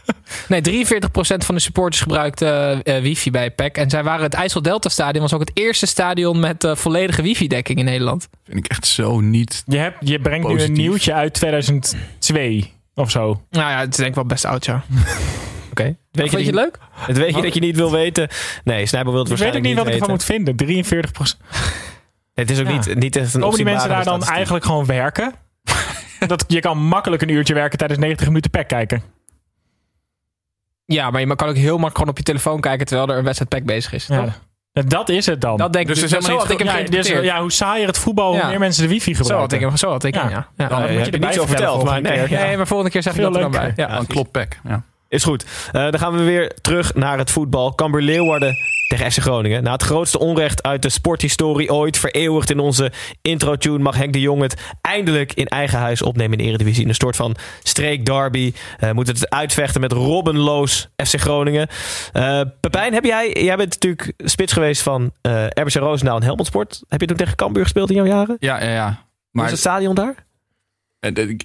Nee, 43% van de supporters gebruikt eh, wifi bij PEC. En zij waren het IJssel Delta Stadion was ook het eerste stadion met eh, volledige wifi-dekking in Nederland. Vind ik echt zo niet. Je, hebt, je brengt nu een nieuwtje uit 2002 of zo. Nou ja, het is denk ik wel best oud, ja. Oké. Weet Weet je je, het niet- leuk? het weet je dat je niet wil weten? Nee, Snijbel wil het Ik weet ook waarschijnlijk niet wat ik ervan moet vinden. 43% Het is ook Ja. niet, niet echt een Komen die mensen daar dan eigenlijk gewoon werken? dat, je kan makkelijk een uurtje werken tijdens 90 minuten pek kijken. Ja, maar je kan ook heel makkelijk gewoon op je telefoon kijken terwijl er een wedstrijd bezig is. Ja. Dat is het dan. Dat denk Dus ik. er Dus zo had ik hem ja, dus, ja, hoe saaier het voetbal, hoe meer mensen de wifi Zo had gebruiken. ik hem, zo had ik hem, Ja. ja. Dan je je erbij niet zo verteld. Maar nee. Nee, maar volgende keer zeg ik dat er dan bij. Ja. Een kloppek. Ja. Is goed. Eh, dan gaan we weer terug naar het voetbal. Cambuur Leeuwarden tegen FC Groningen. Na het grootste onrecht uit de sporthistorie ooit, vereeuwigd in onze intro-tune, mag Henk de Jong het eindelijk in eigen huis opnemen in de Eredivisie. In een soort van streek derby. Eh moet het uitvechten met robbenloos FC Groningen. Eh Pepijn, heb jij, jij bent natuurlijk spits geweest van eh RBC Roosendaal en Helmond Sport. Heb je toen tegen Cambuur gespeeld in jouw jaren? Ja, ja, ja. Hoe Maar is het stadion daar?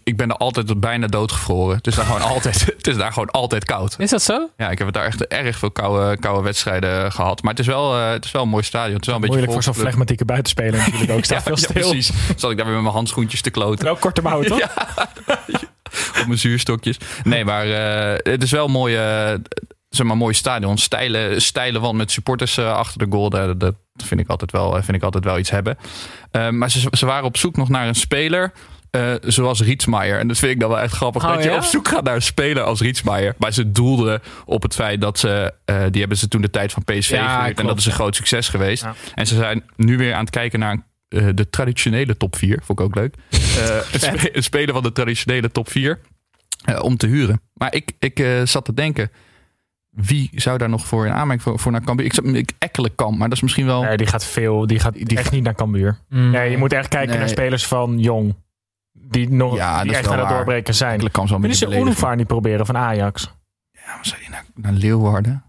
Ik- ben er altijd bijna doodgevroren. Het is daar gewoon altijd, het is daar gewoon altijd koud. Is dat zo? Ja, ik heb het daar echt erg veel koude, koude wedstrijden gehad. Maar het is, wel, eh, het is wel een mooi stadion. Het is wel een beetje Moeilijk voor zo'n flegmatieke buitenspeler natuurlijk ook. Staat Ja, veel ja, stil. precies. Zat ik daar weer met mijn handschoentjes te kloten. En ook korte mouwen, toch? op mijn zuurstokjes. Nee, maar eh, het is wel een mooie, eh, zeg maar, mooi stadion. Steile, steile wand met supporters eh, achter de goal. Dat, dat vind, ik altijd wel, vind ik altijd wel iets hebben. Maar ze, ze waren op zoek nog naar een speler. Eh, zoals Rietsmaier. En dat vind ik dan wel echt grappig. Oh, dat je ja? op zoek gaat naar een speler als Rietsmaier. Maar ze doelden op het feit dat ze... eh, die hebben ze toen de tijd van PSV Ja, gehuurd. En dat is een groot succes geweest. Ja. En ze zijn nu weer aan het kijken naar eh, de traditionele top 4. Vond ik ook leuk. Eh, het spe- het spelen van de traditionele top 4 eh, om te huren. Maar ik, ik eh, zat te denken, wie zou daar nog voor in aanmerking voor, voor naar Cambuur? Ik, ik ekkelen kan, maar dat is misschien wel... Nee, die gaat veel. Die gaat echt niet naar Cambuur. Mm. Nee, je moet echt kijken Nee. naar spelers van Jong. Die, nog, Ja, die echt aan het doorbreken zijn. Ekkelen kan zo een Willen ze. Unifar niet proberen van Ajax? Ja, maar zou die naar, naar Leeuwarden?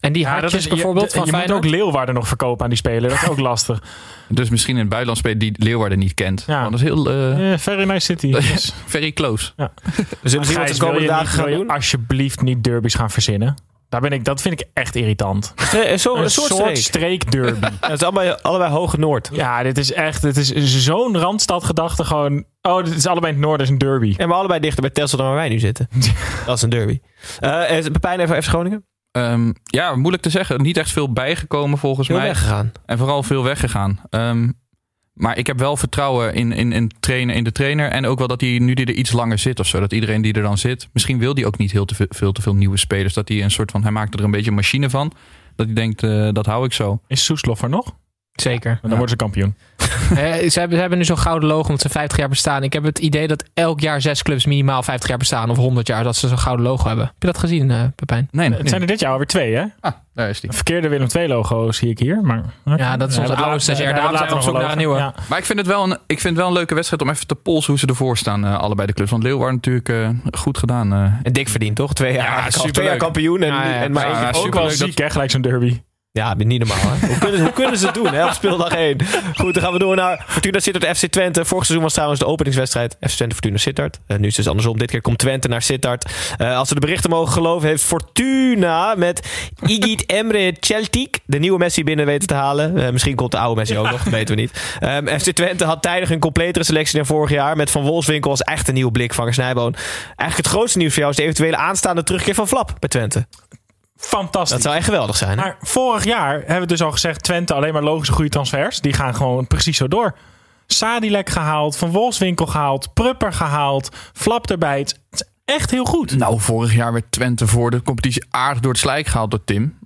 En die Ja, dat hartjes is, bijvoorbeeld je, van je moet ook Leeuwarden nog verkopen aan die speler. Dat is ook lastig. Dus misschien in het buitenland spelen die Leeuwarden niet kent. Ja. Want dat is heel... eh, Eh, very nice city. Yes. very close. We zullen zien wat de komende dagen gaan doen. alsjeblieft niet derbies gaan verzinnen. Daar ben ik, dat vind ik echt irritant. Zo, Een, een soort, soort streek. streekderby. Ja, het is allebei, allebei hoge Noord. ja, dit is echt dit is zo'n randstadgedachte. Gewoon, oh, dit is allebei in het noorden, is een derby. En we allebei dichter bij Telstar dan waar wij nu zitten. Dat is een derby. Eh is Pepijn even FC Groningen? Ehm, ja, moeilijk te zeggen. Niet echt veel bijgekomen volgens Veel mij. weggegaan. En vooral veel weggegaan. Ehm, maar ik heb wel vertrouwen in, in, in, trainen, in de trainer. En ook wel dat hij nu die er iets langer zit of zo. Dat iedereen die er dan zit. Misschien wil hij ook niet heel te veel, veel te veel nieuwe spelers. Dat hij een soort van. Hij maakt er een beetje een machine van. Dat hij denkt, eh, dat hou ik zo. Is Soeslof er nog? Zeker. Dan worden ze kampioen. Eh, ze, hebben, ze hebben nu zo'n gouden logo omdat ze 50 jaar bestaan. Ik heb het idee dat elk jaar zes clubs minimaal 50 jaar bestaan. Of 100 jaar dat ze zo'n gouden logo hebben. Heb je dat gezien, eh Pepijn? Nee, Het zijn er dit jaar alweer twee, hè? Ah, daar is. Een verkeerde Willem II logo zie ik hier. Maar, Ja, dat is onze oude stagiair. Daarom zijn we op zoek naar een nieuwe. Ja. Maar ik vind, het wel een, ik vind het wel een leuke wedstrijd om even te polsen hoe ze ervoor staan. eh, allebei de clubs. Want Leeuwarden natuurlijk eh, goed gedaan. eh. En dik verdiend, toch? Twee jaar, Ja, twee jaar kampioen en, Ja, ja, en maar Ook wel ziek, hè? Gelijk zo'n derby. Ja, niet normaal. Hè? Hoe, kunnen, hoe kunnen ze het doen hè, op speeldag 1? Goed, dan gaan we door naar Fortuna Sittard FC Twente. Vorig seizoen was trouwens de openingswedstrijd FC Twente Fortuna Sittard. Eh, nu is het dus andersom. Dit keer komt Twente naar Sittard. Eh, als we de berichten mogen geloven, heeft Fortuna met Igit Emre Celtic de nieuwe Messi binnen weten te halen. Eh, misschien komt de oude Messi ook nog, dat weten we niet. Ehm, FC Twente had tijdig een completere selectie dan vorig jaar. Met Van Wolfswinkel als echt een nieuwe blikvanger Snijboon. Eigenlijk het grootste nieuws voor jou is de eventuele aanstaande terugkeer van Flap bij Twente. Fantastisch. Dat zou echt geweldig zijn. Hè? Maar vorig jaar hebben we dus al gezegd... Twente alleen maar logische goede transfers. Die gaan gewoon precies zo door. Sadilek gehaald, Van Wolfswinkel gehaald... Prupper gehaald, Flap erbij. Het is echt heel goed. Nou, vorig jaar werd Twente voor de competitie aardig door het slijk gehaald door Tim.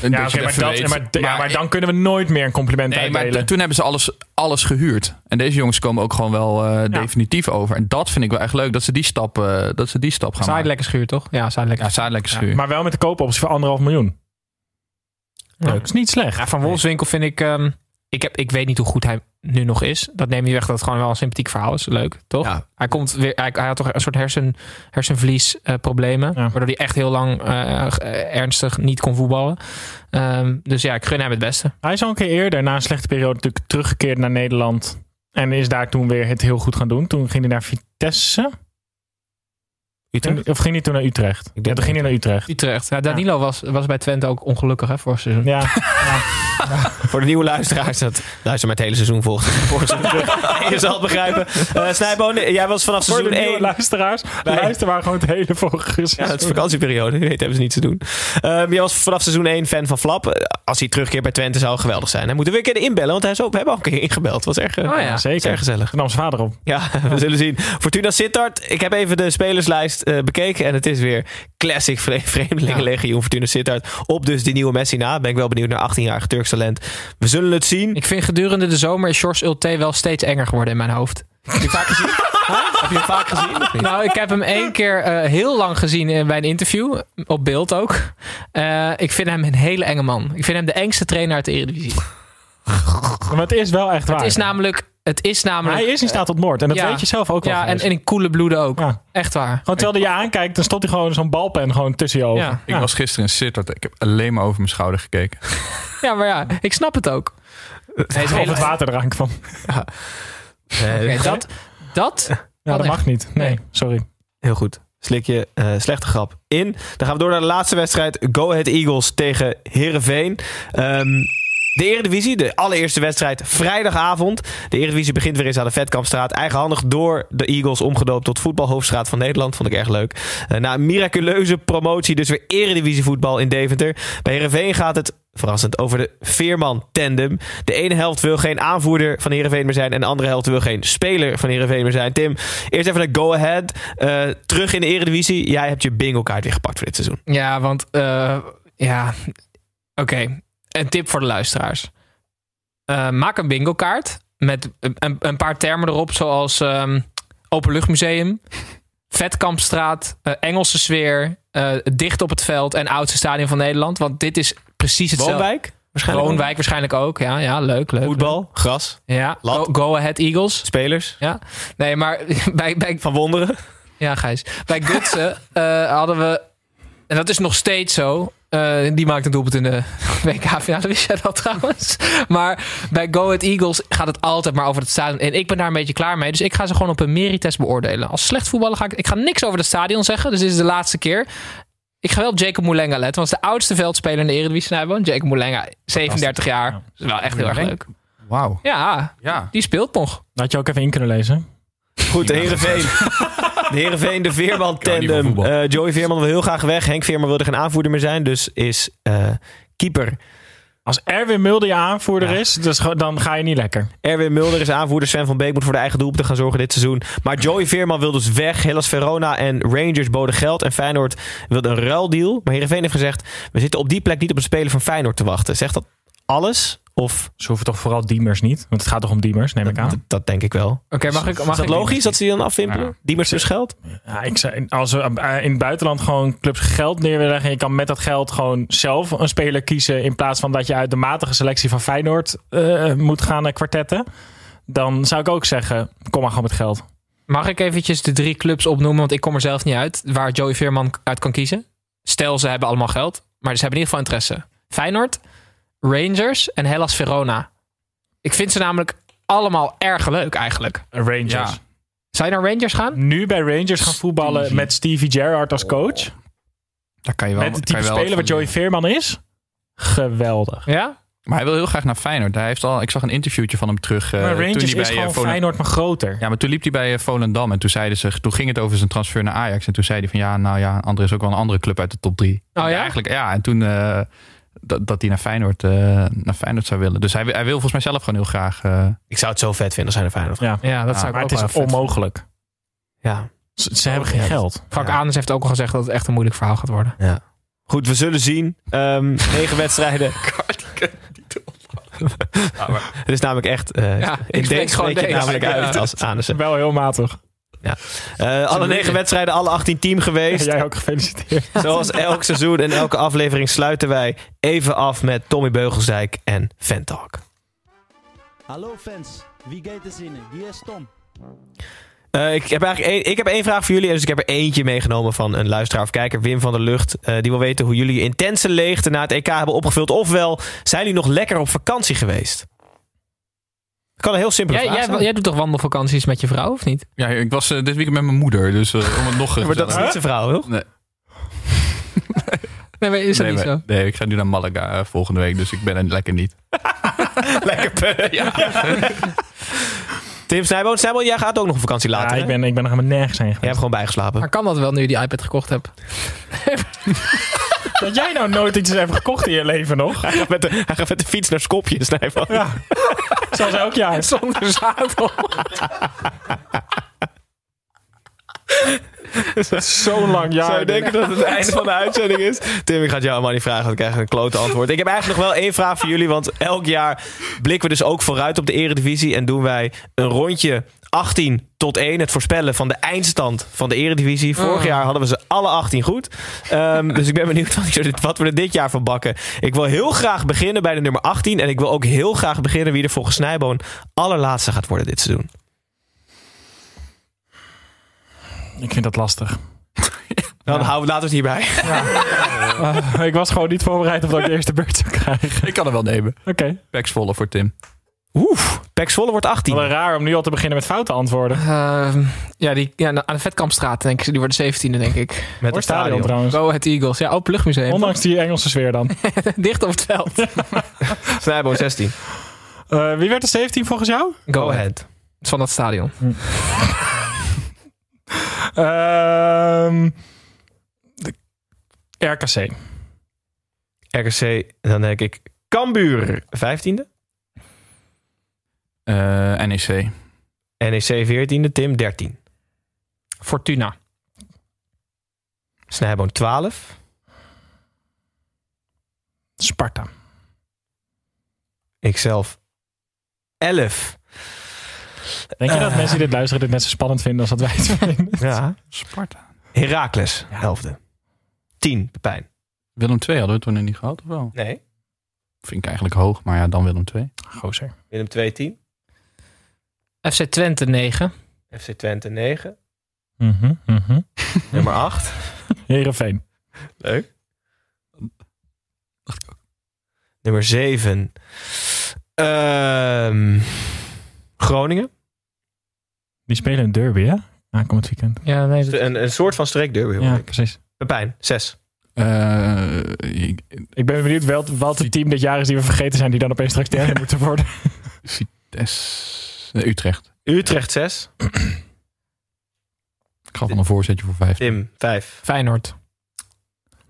Ja, maar, dat, maar, ja, maar dan kunnen we nooit meer een compliment Nee, maar uitdelen. toen hebben ze alles, alles gehuurd. En deze jongens komen ook gewoon wel eh, definitief over. En dat vind ik wel echt leuk, dat ze die stap, eh, dat ze die stap gaan maken. Zijdelijk schuur, toch? Ja, zijdelijk. Ja, schuur. maar wel met de koopoptie voor anderhalf miljoen. Ja. Dat is niet slecht. Ja, van Wolfswinkel vind ik... ehm, ik, heb, ik weet niet hoe goed hij nu nog is. Dat neemt niet weg dat het gewoon wel een sympathiek verhaal is. Leuk, toch? Ja. Hij, komt weer, hij, hij had toch een soort hersen, hersenvliesproblemen. Ja. Waardoor hij echt heel lang eh, eh, ernstig niet kon voetballen. Ehm, dus ja, ik gun hem het beste. Hij is al een keer eerder, na een slechte periode, natuurlijk teruggekeerd naar Nederland. En is daar toen weer het heel goed gaan doen. Toen ging hij naar Vitesse. Utrecht? Of ging hij toen naar Utrecht? Ja, denk toen ging hij naar Utrecht. Utrecht. Ja, Danilo Was, was bij Twente ook ongelukkig hè, vorig seizoen. Ja, Voor de nieuwe luisteraars, dat luister maar het hele seizoen. En je zal het begrijpen. Eh Snijboon, jij was vanaf voor seizoen nieuwe 1. luisteraars. Nee. Luister maar gewoon het hele vorige Ja, seizoen. het is vakantieperiode. Je weet, hebben ze niets te doen. Jij was vanaf seizoen 1 fan van Flap. Eh, Als hij terugkeert bij Twente zou geweldig zijn. Dan moeten we een keer inbellen, want hij is ook, we hebben al een keer ingebeld. Het was erg, eh, Oh ja, was zeker. erg gezellig. Nam zijn vader op. Ja, we zullen zien. Fortuna Sittard. Ik heb even de spelerslijst bekeken. En het is weer classic vre- vreemdelingenlegioen Fortuna Sittard. Op dus die nieuwe Messi na. Ben ik wel benieuwd naar 18-jarige Turks talent. We zullen het zien. Ik vind gedurende de zomer is Sjors Ulte wel steeds enger geworden in mijn hoofd. Heb je hem vaak gezien? Huh? Heb je hem vaak gezien? Nou, ik heb hem één keer eh, heel lang gezien in- bij een interview. Op beeld ook. Eh, ik vind hem een hele enge man. Ik vind hem de engste trainer uit de Eredivisie. Maar het is wel echt waar. Het is namelijk... Het is namelijk hij is in staat tot moord. En dat Ja. weet je zelf ook wel. ja, en, en in koele bloeden ook. Ja. Echt waar. Gewoon terwijl hij je aankijkt, dan stopt hij gewoon zo'n balpen gewoon tussen je ogen. Ja. Ik was gisteren in Sittard. Ik heb alleen maar over mijn schouder gekeken. Ja, maar ja, ik snap het ook. Hij is Of heel het water van. Eh, Oké, dat, dat, Ja, dat echt. mag niet. Nee, sorry. Heel goed. Slik je eh, slechte grap in. Dan gaan we door naar de laatste wedstrijd. Go Ahead Eagles tegen Herenveen. De Eredivisie, de allereerste wedstrijd vrijdagavond. De Eredivisie begint weer eens aan de Vetkampstraat. Eigenhandig door de Eagles omgedoopt tot voetbalhoofdstraat van Nederland. Vond ik erg leuk. Eh, na een miraculeuze promotie dus weer Eredivisie voetbal in Deventer. Bij Herenveen gaat het verrassend over de Veerman tandem. De ene helft wil geen aanvoerder van Heerenveen meer zijn... en de andere helft wil geen speler van Heerenveen meer zijn. Tim, eerst even naar Go Ahead. Eh, terug in de Eredivisie. Jij hebt je bingo kaart weer gepakt voor dit seizoen. Ja, want eh, ja, oké. Een tip voor de luisteraars. Eh, maak een bingo kaart met een, een paar termen erop, zoals ehm, openluchtmuseum, Vetkampstraat, eh, Engelse sfeer, eh, dicht op het veld en oudste stadion van Nederland. Want dit is precies hetzelfde. Woonwijk? Waarschijnlijk ook. Woonwijk waarschijnlijk ook. Ja, ja leuk, leuk. Voetbal, gras, Ja, go, go ahead Eagles. spelers. Ja, nee, maar bij, bij, Van Wonderen. ja, Gijs. Bij Gutsen hadden we, en dat is nog steeds zo. Eh, die maakt een doelpunt in de WK-finale, wist jij dat trouwens? Maar bij Go Ahead Eagles gaat het altijd maar over het stadion. En ik ben daar een beetje klaar mee. Dus ik ga ze gewoon op een meritest beoordelen. Als slecht voetballen ga ik... Ik ga niks over het stadion zeggen. Dus dit is de laatste keer. Ik ga wel op Jacob Moulenga letten. Want is de oudste veldspeler in de Eredivisie. Snijboom. Jacob Moulenga, 37 jaar. Dat is wel echt heel erg leuk. Wauw. Ja, Ja. die speelt nog. Dat had je ook even in kunnen lezen. Goed, de Heerenveen. De Heerenveen, de Veerman tandem. Eh, Joey Veerman wil heel graag weg. Henk Veerman wilde geen aanvoerder meer zijn. Dus is eh, keeper Als Erwin Mulder je aanvoerder is, dus dan ga je niet lekker. Erwin Mulder is aanvoerder. Sven van Beek moet voor de eigen doelpunten gaan zorgen dit seizoen. Maar Joey Veerman wil dus weg. Hellas Verona en Rangers boden geld. En Feyenoord wilde een ruildeal. Maar Heerenveen heeft gezegd... we zitten op die plek niet op een speler van Feyenoord te wachten. Zegt dat alles? Of Ze hoeven toch vooral Diemers niet? Want het gaat toch om Diemers, neem ik aan. dat, dat denk ik wel. Oké, mag ik... Mag Is dat ik logisch dat ze die dan afwimpelen? Ja. Diemers dus geld? Ja, ik zei, als we eh, in het buitenland gewoon clubs geld neer willen leggen... en je kan met dat geld gewoon zelf een speler kiezen... in plaats van dat je uit de matige selectie van Feyenoord eh, moet gaan eh, kwartetten... dan zou ik ook zeggen, kom maar gewoon met geld. Mag ik eventjes de drie clubs opnoemen? Want ik kom er zelf niet uit. Waar Joey Veerman uit kan kiezen. Stel, ze hebben allemaal geld. Maar ze hebben in ieder geval interesse. Feyenoord, Rangers en Hellas Verona. Ik vind ze namelijk allemaal erg leuk eigenlijk. Rangers. Ja. Zou je naar Rangers gaan? Nu bij Rangers gaan voetballen Stevie. met Stevie Gerrard als coach. Daar kan je wel. met het kan type je wel speler wat Joey. Veerman is. Geweldig. Ja? Maar hij wil heel graag naar Feyenoord. Hij heeft al, ik zag een interviewtje van hem terug. eh, maar toen Rangers hij is bij, gewoon eh, Volendam- Feyenoord, maar groter. Ja, maar toen liep hij bij eh, Volendam en toen zeiden ze, toen ging het over zijn transfer naar Ajax en toen zei hij van ja, nou ja, André is ook wel een andere club uit de top drie. Oh ja? Eigenlijk, ja. En toen eh, dat, dat hij naar Feyenoord, eh, naar Feyenoord zou willen. Dus hij, hij wil volgens mij zelf gewoon heel graag. eh, Ik zou het zo vet vinden als hij naar Feyenoord gaat. Ja. Ja, dat Ja, zou ik Maar ook het is vet onmogelijk. Ja. Ze, ze hebben geen Ja. geld. Frank Ja. Adens heeft ook al gezegd dat het echt een moeilijk verhaal gaat worden. Goed, we zullen zien. Ehm, negen wedstrijden. Het is namelijk echt... eh Ja, ik denk gewoon je namelijk Ja. uit als Anussen. Wel heel matig. Eh, alle negen wedstrijden, alle 18 team geweest. Jij ook gefeliciteerd. Zoals elk seizoen en elke aflevering sluiten wij even af met Tommy Beugelsdijk en Fantalk. Hallo fans, wie gaat er zinnen? Hier is Tom. Eh, ik, heb eigenlijk één, ik heb één vraag voor jullie. Dus ik heb er eentje meegenomen van een luisteraar of kijker, Wim van der Lucht. Eh, die wil weten hoe jullie intense leegte na het EK hebben opgevuld. Ofwel, zijn jullie nog lekker op vakantie geweest? Ik kan een heel simpele Jij, vraag jij, jij doet toch wandelvakanties met je vrouw, of niet? ja, ik was eh, dit weekend met mijn moeder, dus eh, om het nog Ja, maar dat is niet zijn vrouw, toch? Nee. Nee, maar is dat nee, niet maar- zo? nee, ik ga nu naar Malaga eh, volgende week, dus ik ben er lekker niet. lekker ja. Tim Snijboon, Snijboon, jij gaat ook nog op vakantie Ja, later. ik, hè? ben, ik ben nog helemaal nergens heen Jij geweest. hebt gewoon bijgeslapen. Maar kan dat wel nu je die iPad gekocht hebt? Dat jij nou nooit iets hebt gekocht in je leven nog. Hij gaat met de, hij gaat met de fiets naar Skopje, Snijboon. Ja. Zoals elk jaar. Zonder zadel. Zo'n lang jaar. Zou je denken dat het het einde van de uitzending is? Tim, ik ga het jou allemaal niet vragen, want ik krijg een klote antwoord. Ik heb eigenlijk nog wel één vraag voor jullie, want elk jaar blikken we dus ook vooruit op de eredivisie en doen wij een rondje 18 tot 1, het voorspellen van de eindstand van de eredivisie. Vorig Oh. jaar hadden we ze alle 18 goed. Ehm, dus ik ben benieuwd wat we er dit jaar van bakken. Ik wil heel graag beginnen bij de nummer 18 en ik wil ook heel graag beginnen wie er volgens Snijboon allerlaatste gaat worden dit seizoen. Ik vind dat lastig. Dan houden we laten we het hierbij. Eh, ik was gewoon niet voorbereid op dat ik de eerste beurt zou krijgen. Ik kan er wel nemen. Oké. Peks volle voor Tim. Oef, Pek Zwolle wordt 18. Wel raar om nu al te beginnen met foute antwoorden. Ehm, ja, die, ja, aan de Vetkampstraat, denk ik. Die worden 17e, denk ik. Met het stadion stadion. trouwens. Go Ahead Eagles. Ja, open luchtmuseum. Ondanks die Engelse sfeer dan. Dicht op het veld. Snijboon 16. Eh, wie werd de 17 volgens jou? Go ahead. Van dat stadion. Ehm, de RKC. RKC, dan denk ik Cambuur 15e. Eh, NEC. NEC 14e, Tim 13. Fortuna. Snijboon 12. Sparta. Ikzelf 11. Denk je dat Eh. mensen die dit luisteren dit net zo spannend vinden als dat wij het vinden? Ja. Sparta. Heracles, 11e. 10, Pepijn. Willem 2 hadden we toen nog niet gehad, of wel? Nee. Vind ik eigenlijk hoog, maar ja, dan Willem 2. Gozer. Willem 2, 10. FC Twente 9. FC Twente 9. Mhm, mhm. Nummer 8. Heerenveen. Leuk. Nummer 7. Ehm, Groningen. Die spelen een derby, hè? Aankomend weekend. Ja, nee. dat- Een, een soort van streekderby. hoor Ja, ik. precies. Pepijn, 6. Eh, ik- Ik ben benieuwd wel, wat het team dit jaar is die we vergeten zijn, die dan opeens straks derde moeten worden. Vitesse. nee, Utrecht. Utrecht 6. Ik gaf al een voorzetje voor 5. Tim 5. Feyenoord.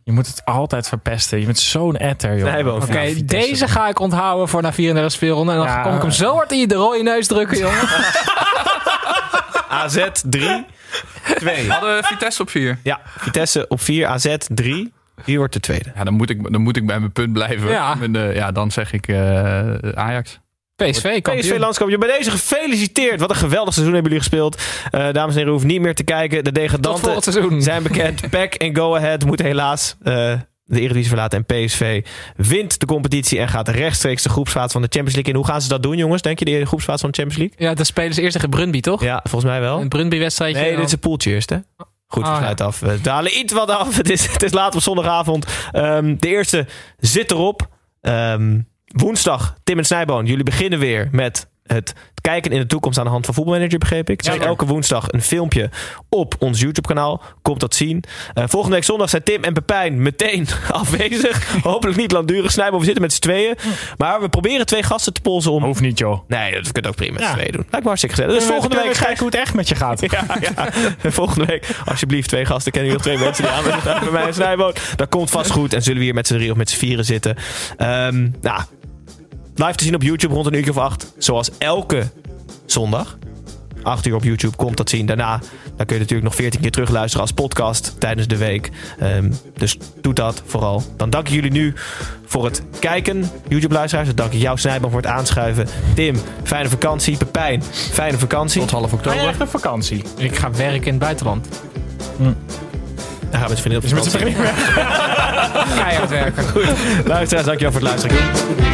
Je moet het altijd verpesten. Je bent zo'n etter, joh. Snijboon, Oké, deze ga ik onthouden voor na 34 speelronden. En dan Ja. kom ik hem zo hard in je de rode neus drukken, jongen. AZ 3. 2. Hadden we Vitesse op 4? Ja, Vitesse op 4, AZ 3. Wie wordt de tweede? Ja, dan moet ik, dan moet ik bij mijn punt blijven. Ja. De- ja, dan zeg ik eh, Ajax. PSV, kampioen. PSV landskampioen. Bij deze gefeliciteerd. Wat een geweldig seizoen hebben jullie gespeeld. Eh, dames en heren, hoeft niet meer te kijken. De degradanten zijn bekend. PEC en Go Ahead moeten helaas eh, de Eredivisie verlaten. En PSV wint de competitie en gaat rechtstreeks de groepsfase van de Champions League in. Hoe gaan ze dat doen, jongens? Denk je de groepsfase van de Champions League? Ja, dan spelen ze eerst tegen Brunby, toch? Ja, volgens mij wel. Een Brunby-wedstrijdje. Nee, dit is een poeltje eerst, hè? Goed, we Ah, sluiten af. We dalen iets wat af. Het is, het is laat op zondagavond. Ehm, de eerste zit erop. Ehm, woensdag, Tim en Snijboon. Jullie beginnen weer met het kijken in de toekomst aan de hand van voetbalmanager, begreep ik. Dus elke woensdag een filmpje op ons YouTube-kanaal. Komt dat zien. Eh, volgende week zondag zijn Tim en Pepijn meteen afwezig. Hopelijk niet langdurig. Snijboon, we zitten met z'n tweeën. Maar we proberen twee gasten te polsen om... Hoeft niet, joh. Nee, dat kunt ook prima met Ja. z'n tweeën doen. Lijkt me hartstikke gezellig. Dus volgende week kijken hoe het echt met je gaat. ja, ja. En volgende week, alsjeblieft, twee gasten. Kennen jullie nog twee mensen die aan bij mij en Snijboot? Dat komt vast goed. En zullen we hier met z'n drie of met z'n vieren zitten. Ehm, nou, live te zien op YouTube rond een uurtje of acht. Zoals elke zondag. 8 uur op YouTube komt dat zien. Daarna dan kun je natuurlijk nog 14 keer terugluisteren als podcast tijdens de week. Ehm, dus doe dat vooral. Dan dank ik jullie nu voor het kijken, YouTube-luisteraars. Dan dank ik jou, Snijboom, voor het aanschuiven. Tim, fijne vakantie. Pepijn, fijne vakantie. Tot half oktober. echt op vakantie? Ik ga werken in het buitenland. Dan gaan we met z'n vrienden op. Keihard werken. Luisteraars, dankjewel voor het luisteren.